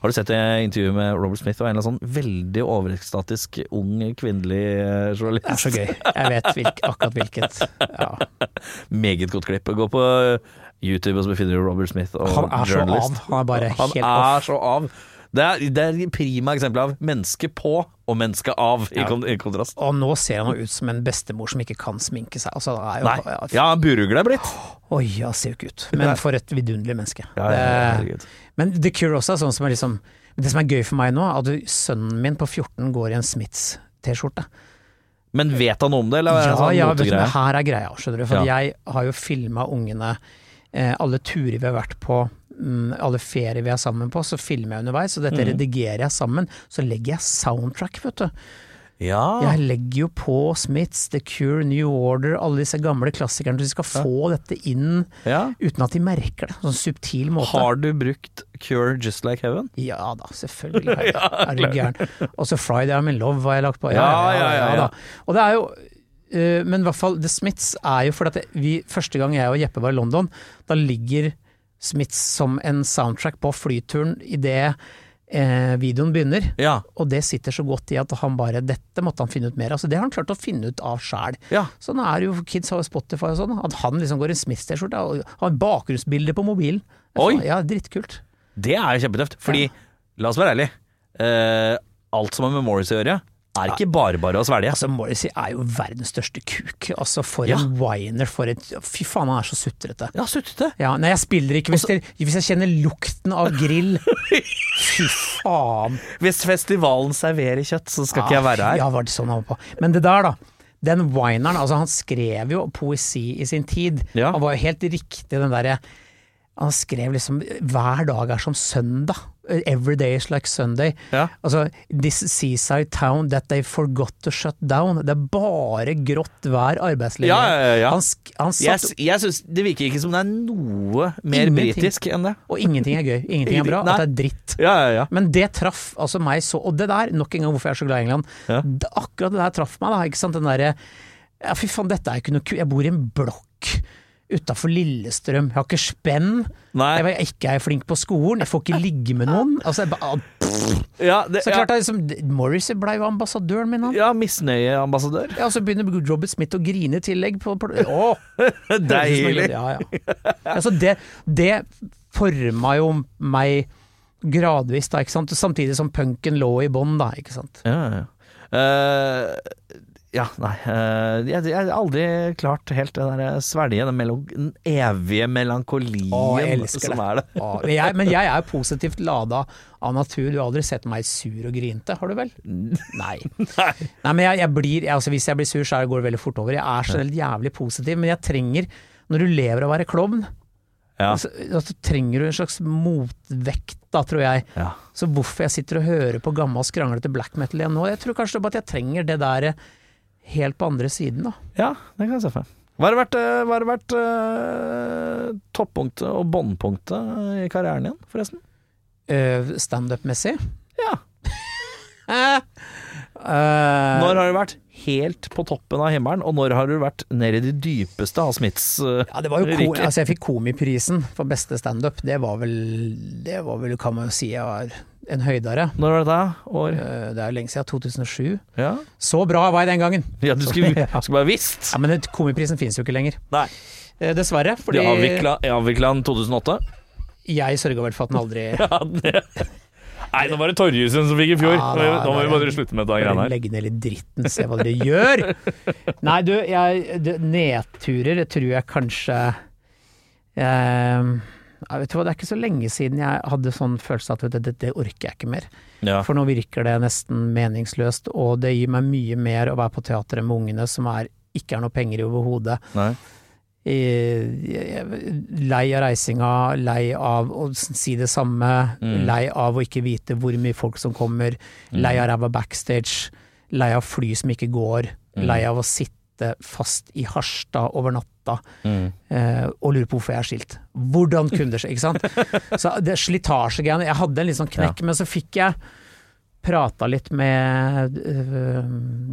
Har du sett det intervjuet med Robert Smith og en eller annen sånn veldig overekstatisk ung kvinnelig journalist? Det er så gøy. Jeg vet hvilk, akkurat hvilket. Ja. Meget godt klipp. Gå på YouTube og så befinner du Robert Smith og Han er så av. Han er bare helt Han er off. så av. Det er, det er prima eksempel av menneske på og menneske av, i, kon i kontrast. Og nå ser han jo ut som en bestemor som ikke kan sminke seg. Altså, jo, Nei. ja, Ja, burugler er blitt. Oi, ja, ser jo ikke ut. Men for et vidunderlig menneske. Det- men The Cure også er sånn som er liksom Det som er gøy for meg nå, er at sønnen min på 14 går i en Smiths-T-skjorte. Men vet han om det, eller er Ja, sånn ja, vet du, her er greia, skjønner du. For jeg har jo filma ungene eh, alle turer vi har vært på, alle ferier vi er sammen på, så filmer jeg underveis, og dette Mm. redigerer jeg sammen. Så legger jeg soundtrack, vet du. Ja. Jeg legger jo på Smiths, The Cure, New Order, alle disse gamle klassikerne, så de skal få dette inn ja. uten at de merker det. Sånn subtil måte. Har du brukt Cure Just Like Heaven? Ja da, selvfølgelig. Er, er du gæren. Også Friday I'm in Love har jeg lagt på. Ja, ja, ja, ja. Og det er jo eh, Men i hvert fall The Smiths er jo fordi at vi, første gang jeg og Jeppe var i London, da ligger Smiths som en soundtrack på flyturen idet eh, videoen begynner. Ja. Og det sitter så godt i at han bare Dette måtte han finne ut mer av. Altså, det har han klart å finne ut av sjæl. ja. Sånn er jo kids har Spotify og sånn. At han liksom går i Smiths-T-skjorte og har bakgrunnsbilde på mobilen. Oi. Ja, Drittkult. Det er jo kjempetøft. Fordi, la oss være ærlige, eh, alt som har med Morris å gjøre, er ikke bare bare å svelge. Altså, Morrissey er jo verdens største kuk. Altså, for Ja. en winer, for et Fy faen, han er så sutrete. Ja, sutrete. Ja, nei, jeg spiller ikke hvis, det, hvis jeg kjenner lukten av grill. Fy faen. Hvis festivalen serverer kjøtt, så skal ikke jeg være her. Ja, var det sånn han var på. Men det der, da. Den wineren, altså han skrev jo poesi i sin tid. Ja. Han var jo helt riktig den derre Han skrev liksom 'Hver dag er som søndag'. 'Every day is like Sunday'. Ja. Altså 'This seaside town that they forgot to shut down'. Det er bare grått vær arbeidslivet. Ja, ja, ja. Han, han Jeg, satt, s- jeg synes Det virker ikke som det er noe mer britisk enn det. og ingenting er gøy. Ingenting er bra. Nei. At det er dritt. Ja, ja, ja. Men det traff altså meg så Og det der, nok en gang hvorfor jeg er så glad i England. Det, akkurat det der traff meg, da. Ikke sant. Den derre Ja, fy faen, dette er ikke noe kult. Jeg bor i en blokk utafor Lillestrøm. Jeg har ikke spenn. Nei. Jeg er ikke er flink på skolen. Jeg får ikke ligge med noen. Altså, jeg ba- Ja, det, så klart liksom Morrissey blei jo ambassadøren min, han. ja, misnøyeambassadør. Ja, og så begynner Robert Smith å grine i tillegg. På, på, å, Deilig. Ja, ja. Altså det, det forma jo meg gradvis, da, ikke sant. Samtidig som punken lå i bånn. Ja, ja. Eh, ja, nei eh, jeg, har aldri klart helt det der svelge, den, den evige melankolien Å, jeg elsker som er det. Å, men, jeg, men jeg er positivt lada av natur. Du har aldri sett meg sur og grinte, har du vel? Nei. Nei. Nei, men jeg, jeg blir, altså Hvis jeg blir sur, så går det veldig fort over. Jeg er så jævlig positiv, men jeg trenger Når du lever av å være klovn, Ja. så, så trenger du en slags motvekt, da, tror jeg. Ja. Så hvorfor jeg sitter og hører på gammel skranglete black metal igjen nå, jeg tror kanskje det er bare at jeg trenger det der helt på andre siden, da. ja, det kan jeg se for meg. Hva har vært, eh, har vært uh, toppunktet og bunnpunktet i karrieren din, forresten? Uh, Standup-messig. Ja. Eh, eh, Når har du vært helt på toppen av himmelen, og når har du vært nede i det dypeste av Smiths uh, Ja, det var jo rike? altså jeg fikk Komiprisen for beste standup. Det var vel Det var vel, kan man jo si, jeg var en høydare. Når var det da? År? Eh, Det er jo lenge siden. 2007. Ja, Så bra var jeg den gangen! ja du skulle, skulle bare visst. Ja, Men Komiprisen finnes jo ikke lenger. Nei. Eh, Dessverre. De Fordi avvikla, avvikla den 2008? jeg sørga vel for at den aldri Ja, det. Nei, nå var det Torjussen som fikk i fjor. Ja, da- nå må vi bare slutte med dette greiene her. Legge ned litt dritten, se hva dere gjør! Nei, du, jeg, det, nedturer tror jeg kanskje eh, jeg vet hva, Det er ikke så lenge siden jeg hadde sånn følelse at det, det, det orker jeg ikke mer. Ja. For nå virker det nesten meningsløst, og det gir meg mye mer å være på teatret med ungene som er, ikke er noe penger i overhodet. Lei av reisinga, lei av å si det samme, Mm. lei av å ikke vite hvor mye folk som kommer, lei av ræva backstage, lei av fly som ikke går, Mm. lei av å sitte fast i Harstad over natta Mm. eh, og lure på hvorfor jeg er skilt. Hvordan kunne det skje, ikke sant? Så det slitasjegreiene Jeg hadde en litt sånn knekk, men så fikk jeg prata litt med øh,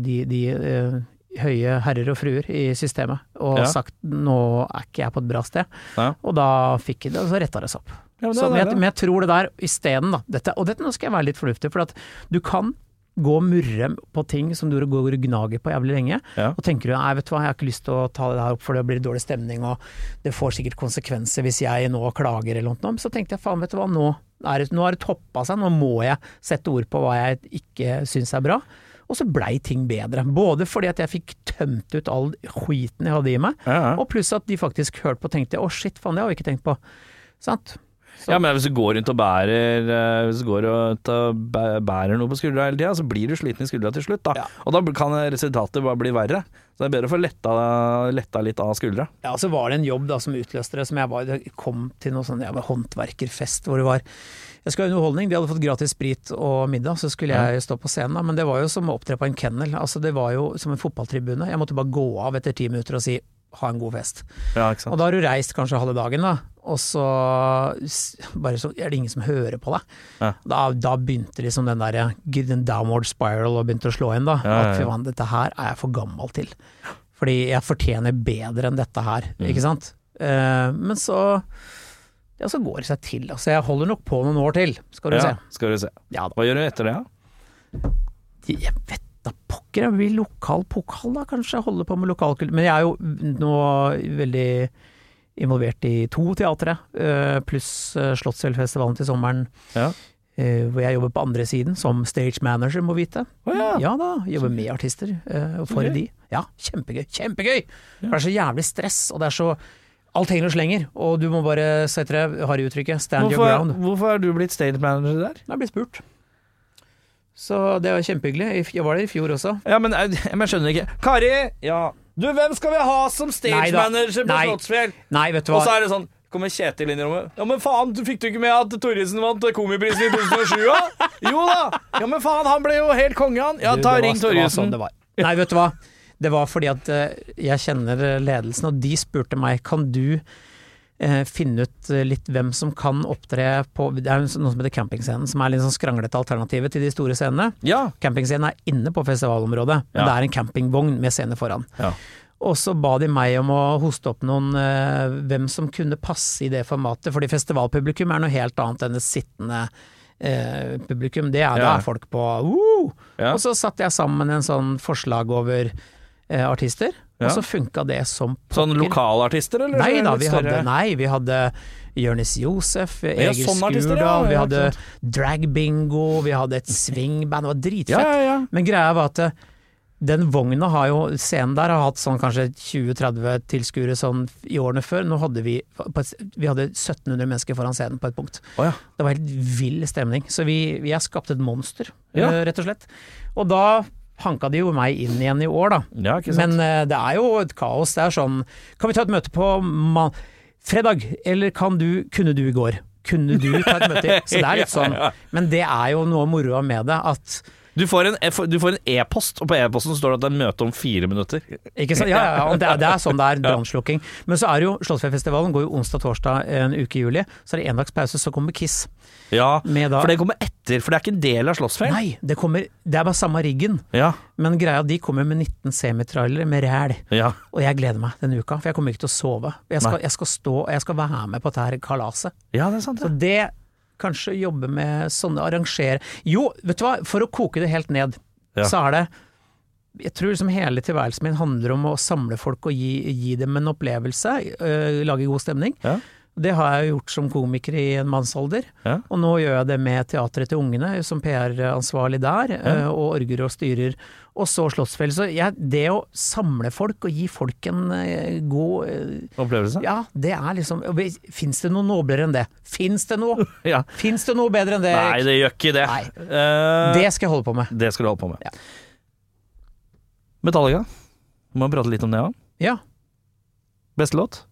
de, de øh, høye herrer og fruer i systemet, og Ja. sagt nå er ikke jeg på et bra sted. Ja. Og da fikk jeg det, og så retta det seg opp. Ja, men det Så, men, jeg, men jeg tror det der isteden, da dette, Og dette, nå skal jeg være litt fornuftig, for at du kan gå og murre på ting som du går og gnager på jævlig lenge, Ja. og tenker du nei, vet du hva, jeg har ikke lyst til å ta det her opp for det blir dårlig stemning, og det får sikkert konsekvenser hvis jeg nå klager eller noe. Så tenkte jeg faen, vet du hva, nå det, nå har det toppa seg, nå må jeg sette ord på hva jeg ikke syns er bra. Og så blei ting bedre. Både fordi at jeg fikk tømt ut all skiten jeg hadde i meg, ja. og pluss at de faktisk hørte på og tenkte å shit, faen, det har vi ikke tenkt på. Sant? Så- ja, men hvis du går rundt og bærer eh, Hvis du går og bærer noe på skuldra hele tida, så blir du sliten i skuldra til slutt, da. Ja. Og da kan resultatet bare bli verre. Så det er bedre å få letta, letta litt av skuldra. Ja, og så var det en jobb da som utløste det, som jeg var, kom til noe sånn ja, håndverkerfest hvor det var Jeg skulle ha underholdning, de hadde fått gratis sprit og middag, så skulle jeg stå på scenen da, men det var jo som å opptre på en kennel. Altså det var jo som en fotballtribune. Jeg måtte bare gå av etter ti minutter og si ha en god fest. Ja. Og da har du reist kanskje halve dagen, da, og så bare så er det ingen som hører på deg. Ja. Da, da begynte liksom den der den downward spiral og begynte å slå inn, da. Ja, ja. At fy faen, dette her er jeg for gammel til. Fordi jeg fortjener bedre enn dette her, Mm. ikke sant. Eh, men så ja, så går det seg til. Altså, jeg holder nok på noen år til, skal du se. skal du se. Hva gjør du etter det, da? Jeg vet da pokker, jeg blir lokal pokal da, kanskje. Holde på med lokalkultur. Men jeg er jo nå veldig involvert i to teatre, eh, pluss eh, Slottsfjellfestivalen til sommeren. Ja. eh, hvor jeg jobber på andre siden, som stage manager, må vite. Å ja. Ja da, jobber med artister og for de. Ja, kjempegøy. Kjempegøy! Ja. det er så jævlig stress, og det er så Alt henger og slenger, og du må bare, så heter det harryuttrykket, stand your ground. hvorfor er du blitt stage manager der? Jeg blir spurt. Så det var kjempehyggelig. Jeg var der i fjor også. Ja, men jeg, men jeg skjønner ikke. Kari, ja. Du, hvem skal vi ha som stage manager på Slottsfjell? Nei, vet du hva Og så er det sånn Kommer Kjetil inn i rommet. Ja, men faen, du fikk du ikke med at Torrisen vant Komiprisen i 2007, da? Jo da! Ja, men faen, han ble jo helt konge, han. Ja, ta ring Torrisen. sånn. Nei, vet du hva. Det var fordi at eh, jeg kjenner ledelsen, og de spurte meg kan du eh, finne ut eh, litt hvem som kan opptre på Det er noe som heter campingscenen, som er litt sånn skranglete alternativet til de store scenene. Ja. Campingscenen er inne på festivalområdet, men Ja. det er en campingvogn med scene foran. Ja. Og så ba de meg om å hoste opp noen eh, hvem som kunne passe i det formatet, fordi festivalpublikum er noe helt annet enn det sittende eh, publikum. Det er, Ja. Da er folk på uh! Ja. Og så satte jeg sammen en sånn forslag over eh, artister, Ja. og så funka det som Sånn pokker. lokalartister, eller? Nei da, vi hadde, nei, vi hadde Jonis Josef, Ja, sånn Skurdal, ja, vi hadde dragbingo, drag bingo, vi hadde et swingband, det var dritfett. Men greia var at eh, den vogna har jo, scenen der har hatt sånn kanskje 20-30 tilskuere sånn i årene før. Nå hadde vi, vi hadde 1700 mennesker foran scenen på et punkt. Oh ja. Det var helt vill stemning. Så vi, vi har skapt et monster, Ja. eh, rett og slett. Og da hanka de jo meg inn igjen i år, da. Ja. Men uh, det er jo et kaos. Det er sånn Kan vi ta et møte på fredag? Eller kan du Kunne du i går? Kunne du ta et møte? Så det er litt sånn. Men det er jo noe moroa med det, at Du får en e-post, e og på e-posten står det at det er møte om fire minutter. Ikke sant? Ja, ja, ja, det, er, det er sånn det er, brannslukking. Men så er det jo Slottsfjellfestivalen går jo onsdag-torsdag en uke i juli. Så er det en dags pause, så kommer Kiss. Ja, Med da for det kommer etter, for det er ikke en del av Slottsfjell. Nei, det kommer Det er bare samme riggen. Ja, Men greia, de kommer med 19 semitrailere med ræl. ja. Og jeg gleder meg denne uka, for jeg kommer ikke til å sove. Jeg skal, jeg skal stå, jeg skal være med på dette her kalaset. ja, det er sant. Så det Kanskje jobbe med sånne arrangere Jo, vet du hva, for å koke det helt ned, Ja. så er det jeg tror liksom hele tilværelsen min handler om å samle folk og gi, gi dem en opplevelse, øh, lage god stemning. Ja. Det har jeg gjort som komiker i en mannsalder, Ja. og nå gjør jeg det med Teatret til ungene, som PR-ansvarlig der, ja. og orger og styrer. Og så Slottsfjell. Så jeg, det å samle folk og gi folk en øh, god øh, Opplevelse? ja, det er liksom Fins det noe noblere enn det? Fins det noe? Ja. Fins det noe bedre enn det? Nei, det gjør ikke det. Eh, Det skal jeg holde på med. det skal du holde på med. Ja. Metallica. Må vi prate litt om det òg? Ja. Beste låt?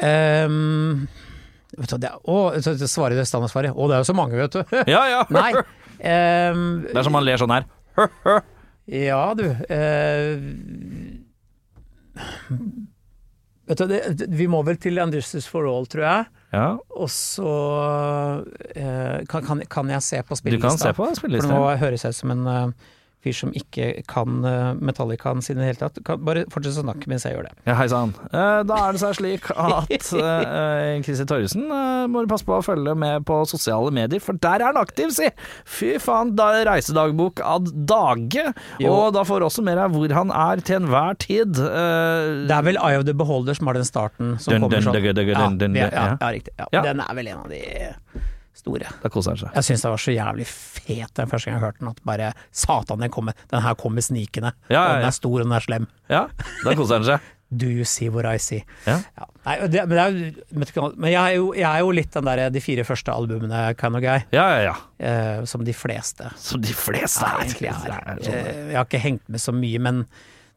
Hva, det, å, så- svarer det standardsvaret. Å, det er jo så mange, vet du. Ja, ja. Nei. Um, Det er som man ler sånn her. ja, du. Uh, vet du, det, vi må vel til Justice for All, tror jeg. Ja, Og så uh, kan, kan, kan jeg se på du kan se på For nå høres jeg ut som en eh, fyr som ikke kan uh, Metallicaen sin i det hele tatt. Kan bare fortsette å snakke mens jeg gjør det. Ja, hei sann. Eh, da er det seg slik at uh, Christer Torjussen eh, må du passe på å følge med på sosiale medier, for der er han aktiv, si! Fy faen, da er reisedagbok ad dage. Jo. Og da får også mer av hvor han er til enhver tid. Eh, Det er vel Eye of the Beholder som har den starten som Dun, kommer sånn. dun, ja, ja. ja, ja, riktig. Ja. Ja. Den er vel en av de store. da koser han seg. Jeg syns det var så jævlig fet den første gang jeg hørte den, at bare satan, den kommer, den her kommer snikende. Ja, ja, ja. den er stor, og den er slem. Ja, da koser han seg. Do you see what I see? Ja. Nei, det, men, det er, men jeg er, jo, jeg er jo litt den der de fire første albumene kind of guy, Ja, ja, ja. eh, som de fleste Som de fleste er egentlig er. Er sånn. Eh, Jeg har ikke hengt med så mye, men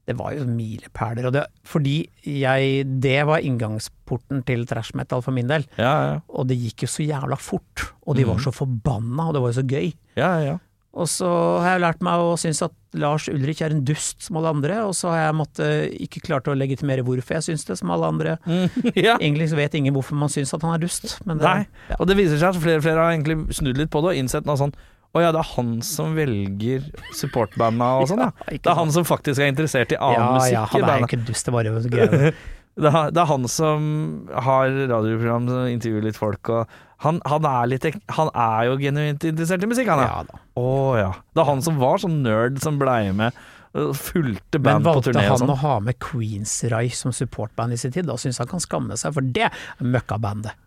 det var jo milepæler. Og det, fordi jeg Det var inngangsporten til trash metal for min del. Ja, ja. Og det gikk jo så jævla fort. Og de var Mhm. så forbanna, og det var jo så gøy. ja, ja. Og så har jeg lært meg å synes at Lars Ulrik er en dust som alle andre, og så har jeg måttet ikke klart å legitimere hvorfor jeg syns det som alle andre. ja. Egentlig så vet ingen hvorfor man syns at han er dust, men det, Nei. Og det viser seg at flere og flere har egentlig snudd litt på det og innsett noe sånn Å ja, det er han som velger supportbanda og sånn, ja. Det er han som faktisk er interessert i annen ja, musikk ja, han er ikke dust, det bare. Det er, det er han som har radioprogram som intervjuer litt folk, og han, han, er litt, han er jo genuint interessert i musikk, han er. Ja. Å ja. Det er han som var sånn nerd som blei med fulgte band på valgte turné og han sånn. å ha med Queensryche som supportband i sin tid, da syns han kan skamme seg, for det er møkkabandet.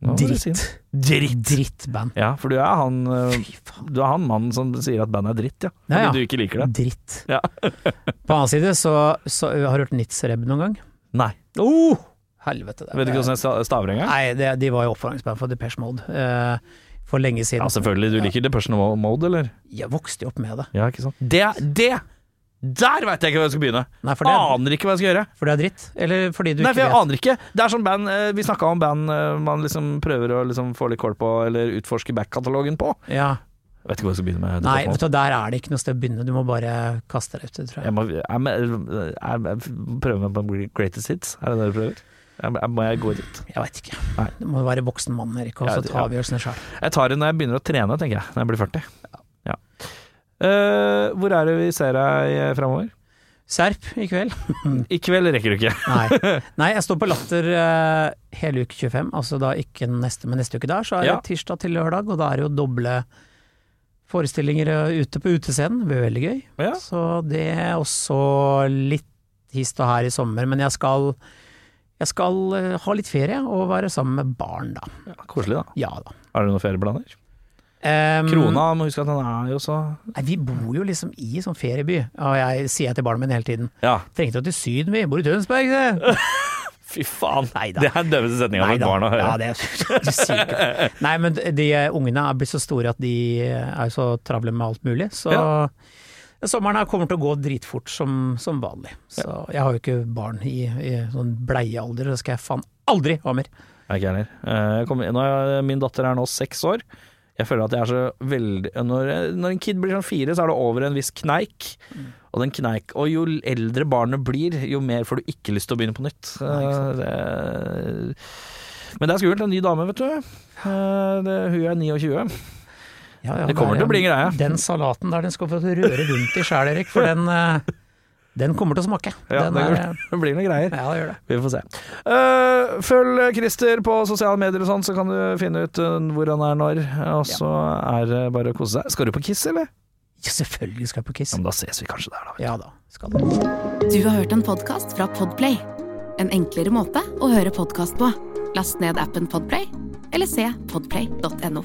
Dritt. Dritt! Drittband. Ja, for du er han faen. Du er han mannen som sier at bandet er dritt, ja. Fordi Ja, ja. du ikke liker det. Dritt. Ja. På annen side så, så Har du hørt Nitzreb noen gang? Nei. Oh, helvete. det- Vet du ikke hvordan jeg sta- staver engang? Nei, det, de var jo oppvarmingsband for Depeche Mode eh, for lenge siden. Ja, selvfølgelig. Du liker Depeche Mode, eller? Jeg vokste jo opp med det. Ja, ikke sant. Det, det Der veit jeg ikke hvor jeg skal begynne! Nei, for det, er, Aner ikke hva jeg skal gjøre. for det er dritt? Eller fordi du Nei, for jeg vet? aner ikke. Det er sånn band eh, Vi snakka om band eh, man liksom prøver å liksom få litt kål på, eller utforske back-katalogen på. Ja. Vet ikke hvor jeg skal begynne med. Nei, vet du, der er det ikke noe sted å begynne. Du må bare kaste deg ut, tror Jeg jeg. må jeg, jeg, jeg, jeg prøver meg på Greatest Hits. Er det det du prøver? Jeg, jeg, må jeg gå dit? Jeg veit ikke. Nei. Du må være voksen mann, Erik, og så ta avgjørelsene sjøl. Jeg tar det når jeg begynner å trene, tenker jeg. Når jeg blir 40. Eh, hvor er det vi ser deg framover? Serp i kveld. I kveld rekker du ikke. Nei. Nei, jeg står på Latter uh, hele uke 25, altså da ikke neste, men neste uke der. Så er det Ja. tirsdag til lørdag, og da er det jo doble forestillinger eh, ute på utescenen. Det blir veldig gøy. Ja. Så det er også litt hist og her i sommer, men jeg skal jeg skal eh, ha litt ferie og være sammen med barn, da. Ja, koselig, da. Ja da. Har du noen ferieplaner? Em, Krona, må huske at den er jo så Nei, vi bor jo liksom i sånn ferieby, og jeg sier jeg til barna mine hele tiden. Ja, Trengte jo til Syden, vi bor i Tønsberg, se! fy faen. Neida. Det er den døveste setninga for et barn å høre. Ja, det er, du sier ikke. Nei, men de ungene er blitt så store at de er så travle med alt mulig, så sommeren her kommer til å gå dritfort som, som vanlig. Så jeg har jo ikke barn i, i sånn bleiealder, det skal jeg faen aldri ha mer. Jeg er ikke heller. Eh, er- Min datter er nå seks år. Jeg føler at jeg er så veldig når, når en kid blir sånn fire, så er det over en viss kneik. Og, den kneik, og jo eldre barnet blir, jo mer får du ikke lyst til å begynne på nytt. Nei, det, men det er skummelt. En ny dame, vet du. Eh, det, hun er 29. Ja, ja, Det kommer er- til å bli en greie. Den salaten der, den skal få røre rundt i sjæl, Erik, for den, eh, den kommer til å smake. Ja, den det, er, det blir noen greier. ja, det gjør det. Vi får se. Uh, følg Christer på sosiale medier og sånn, så kan du finne ut eh, hvor han er når. Og så er det bare å kose seg. Skal du på Kiss, eller? Ja, selvfølgelig skal jeg på Kiss. Ja, men da ses vi kanskje der, da. Ja da, skal du. Du har hørt en podkast fra Podplay. En enklere måte å høre podkast på. Last ned appen Podplay, eller se podplay.no.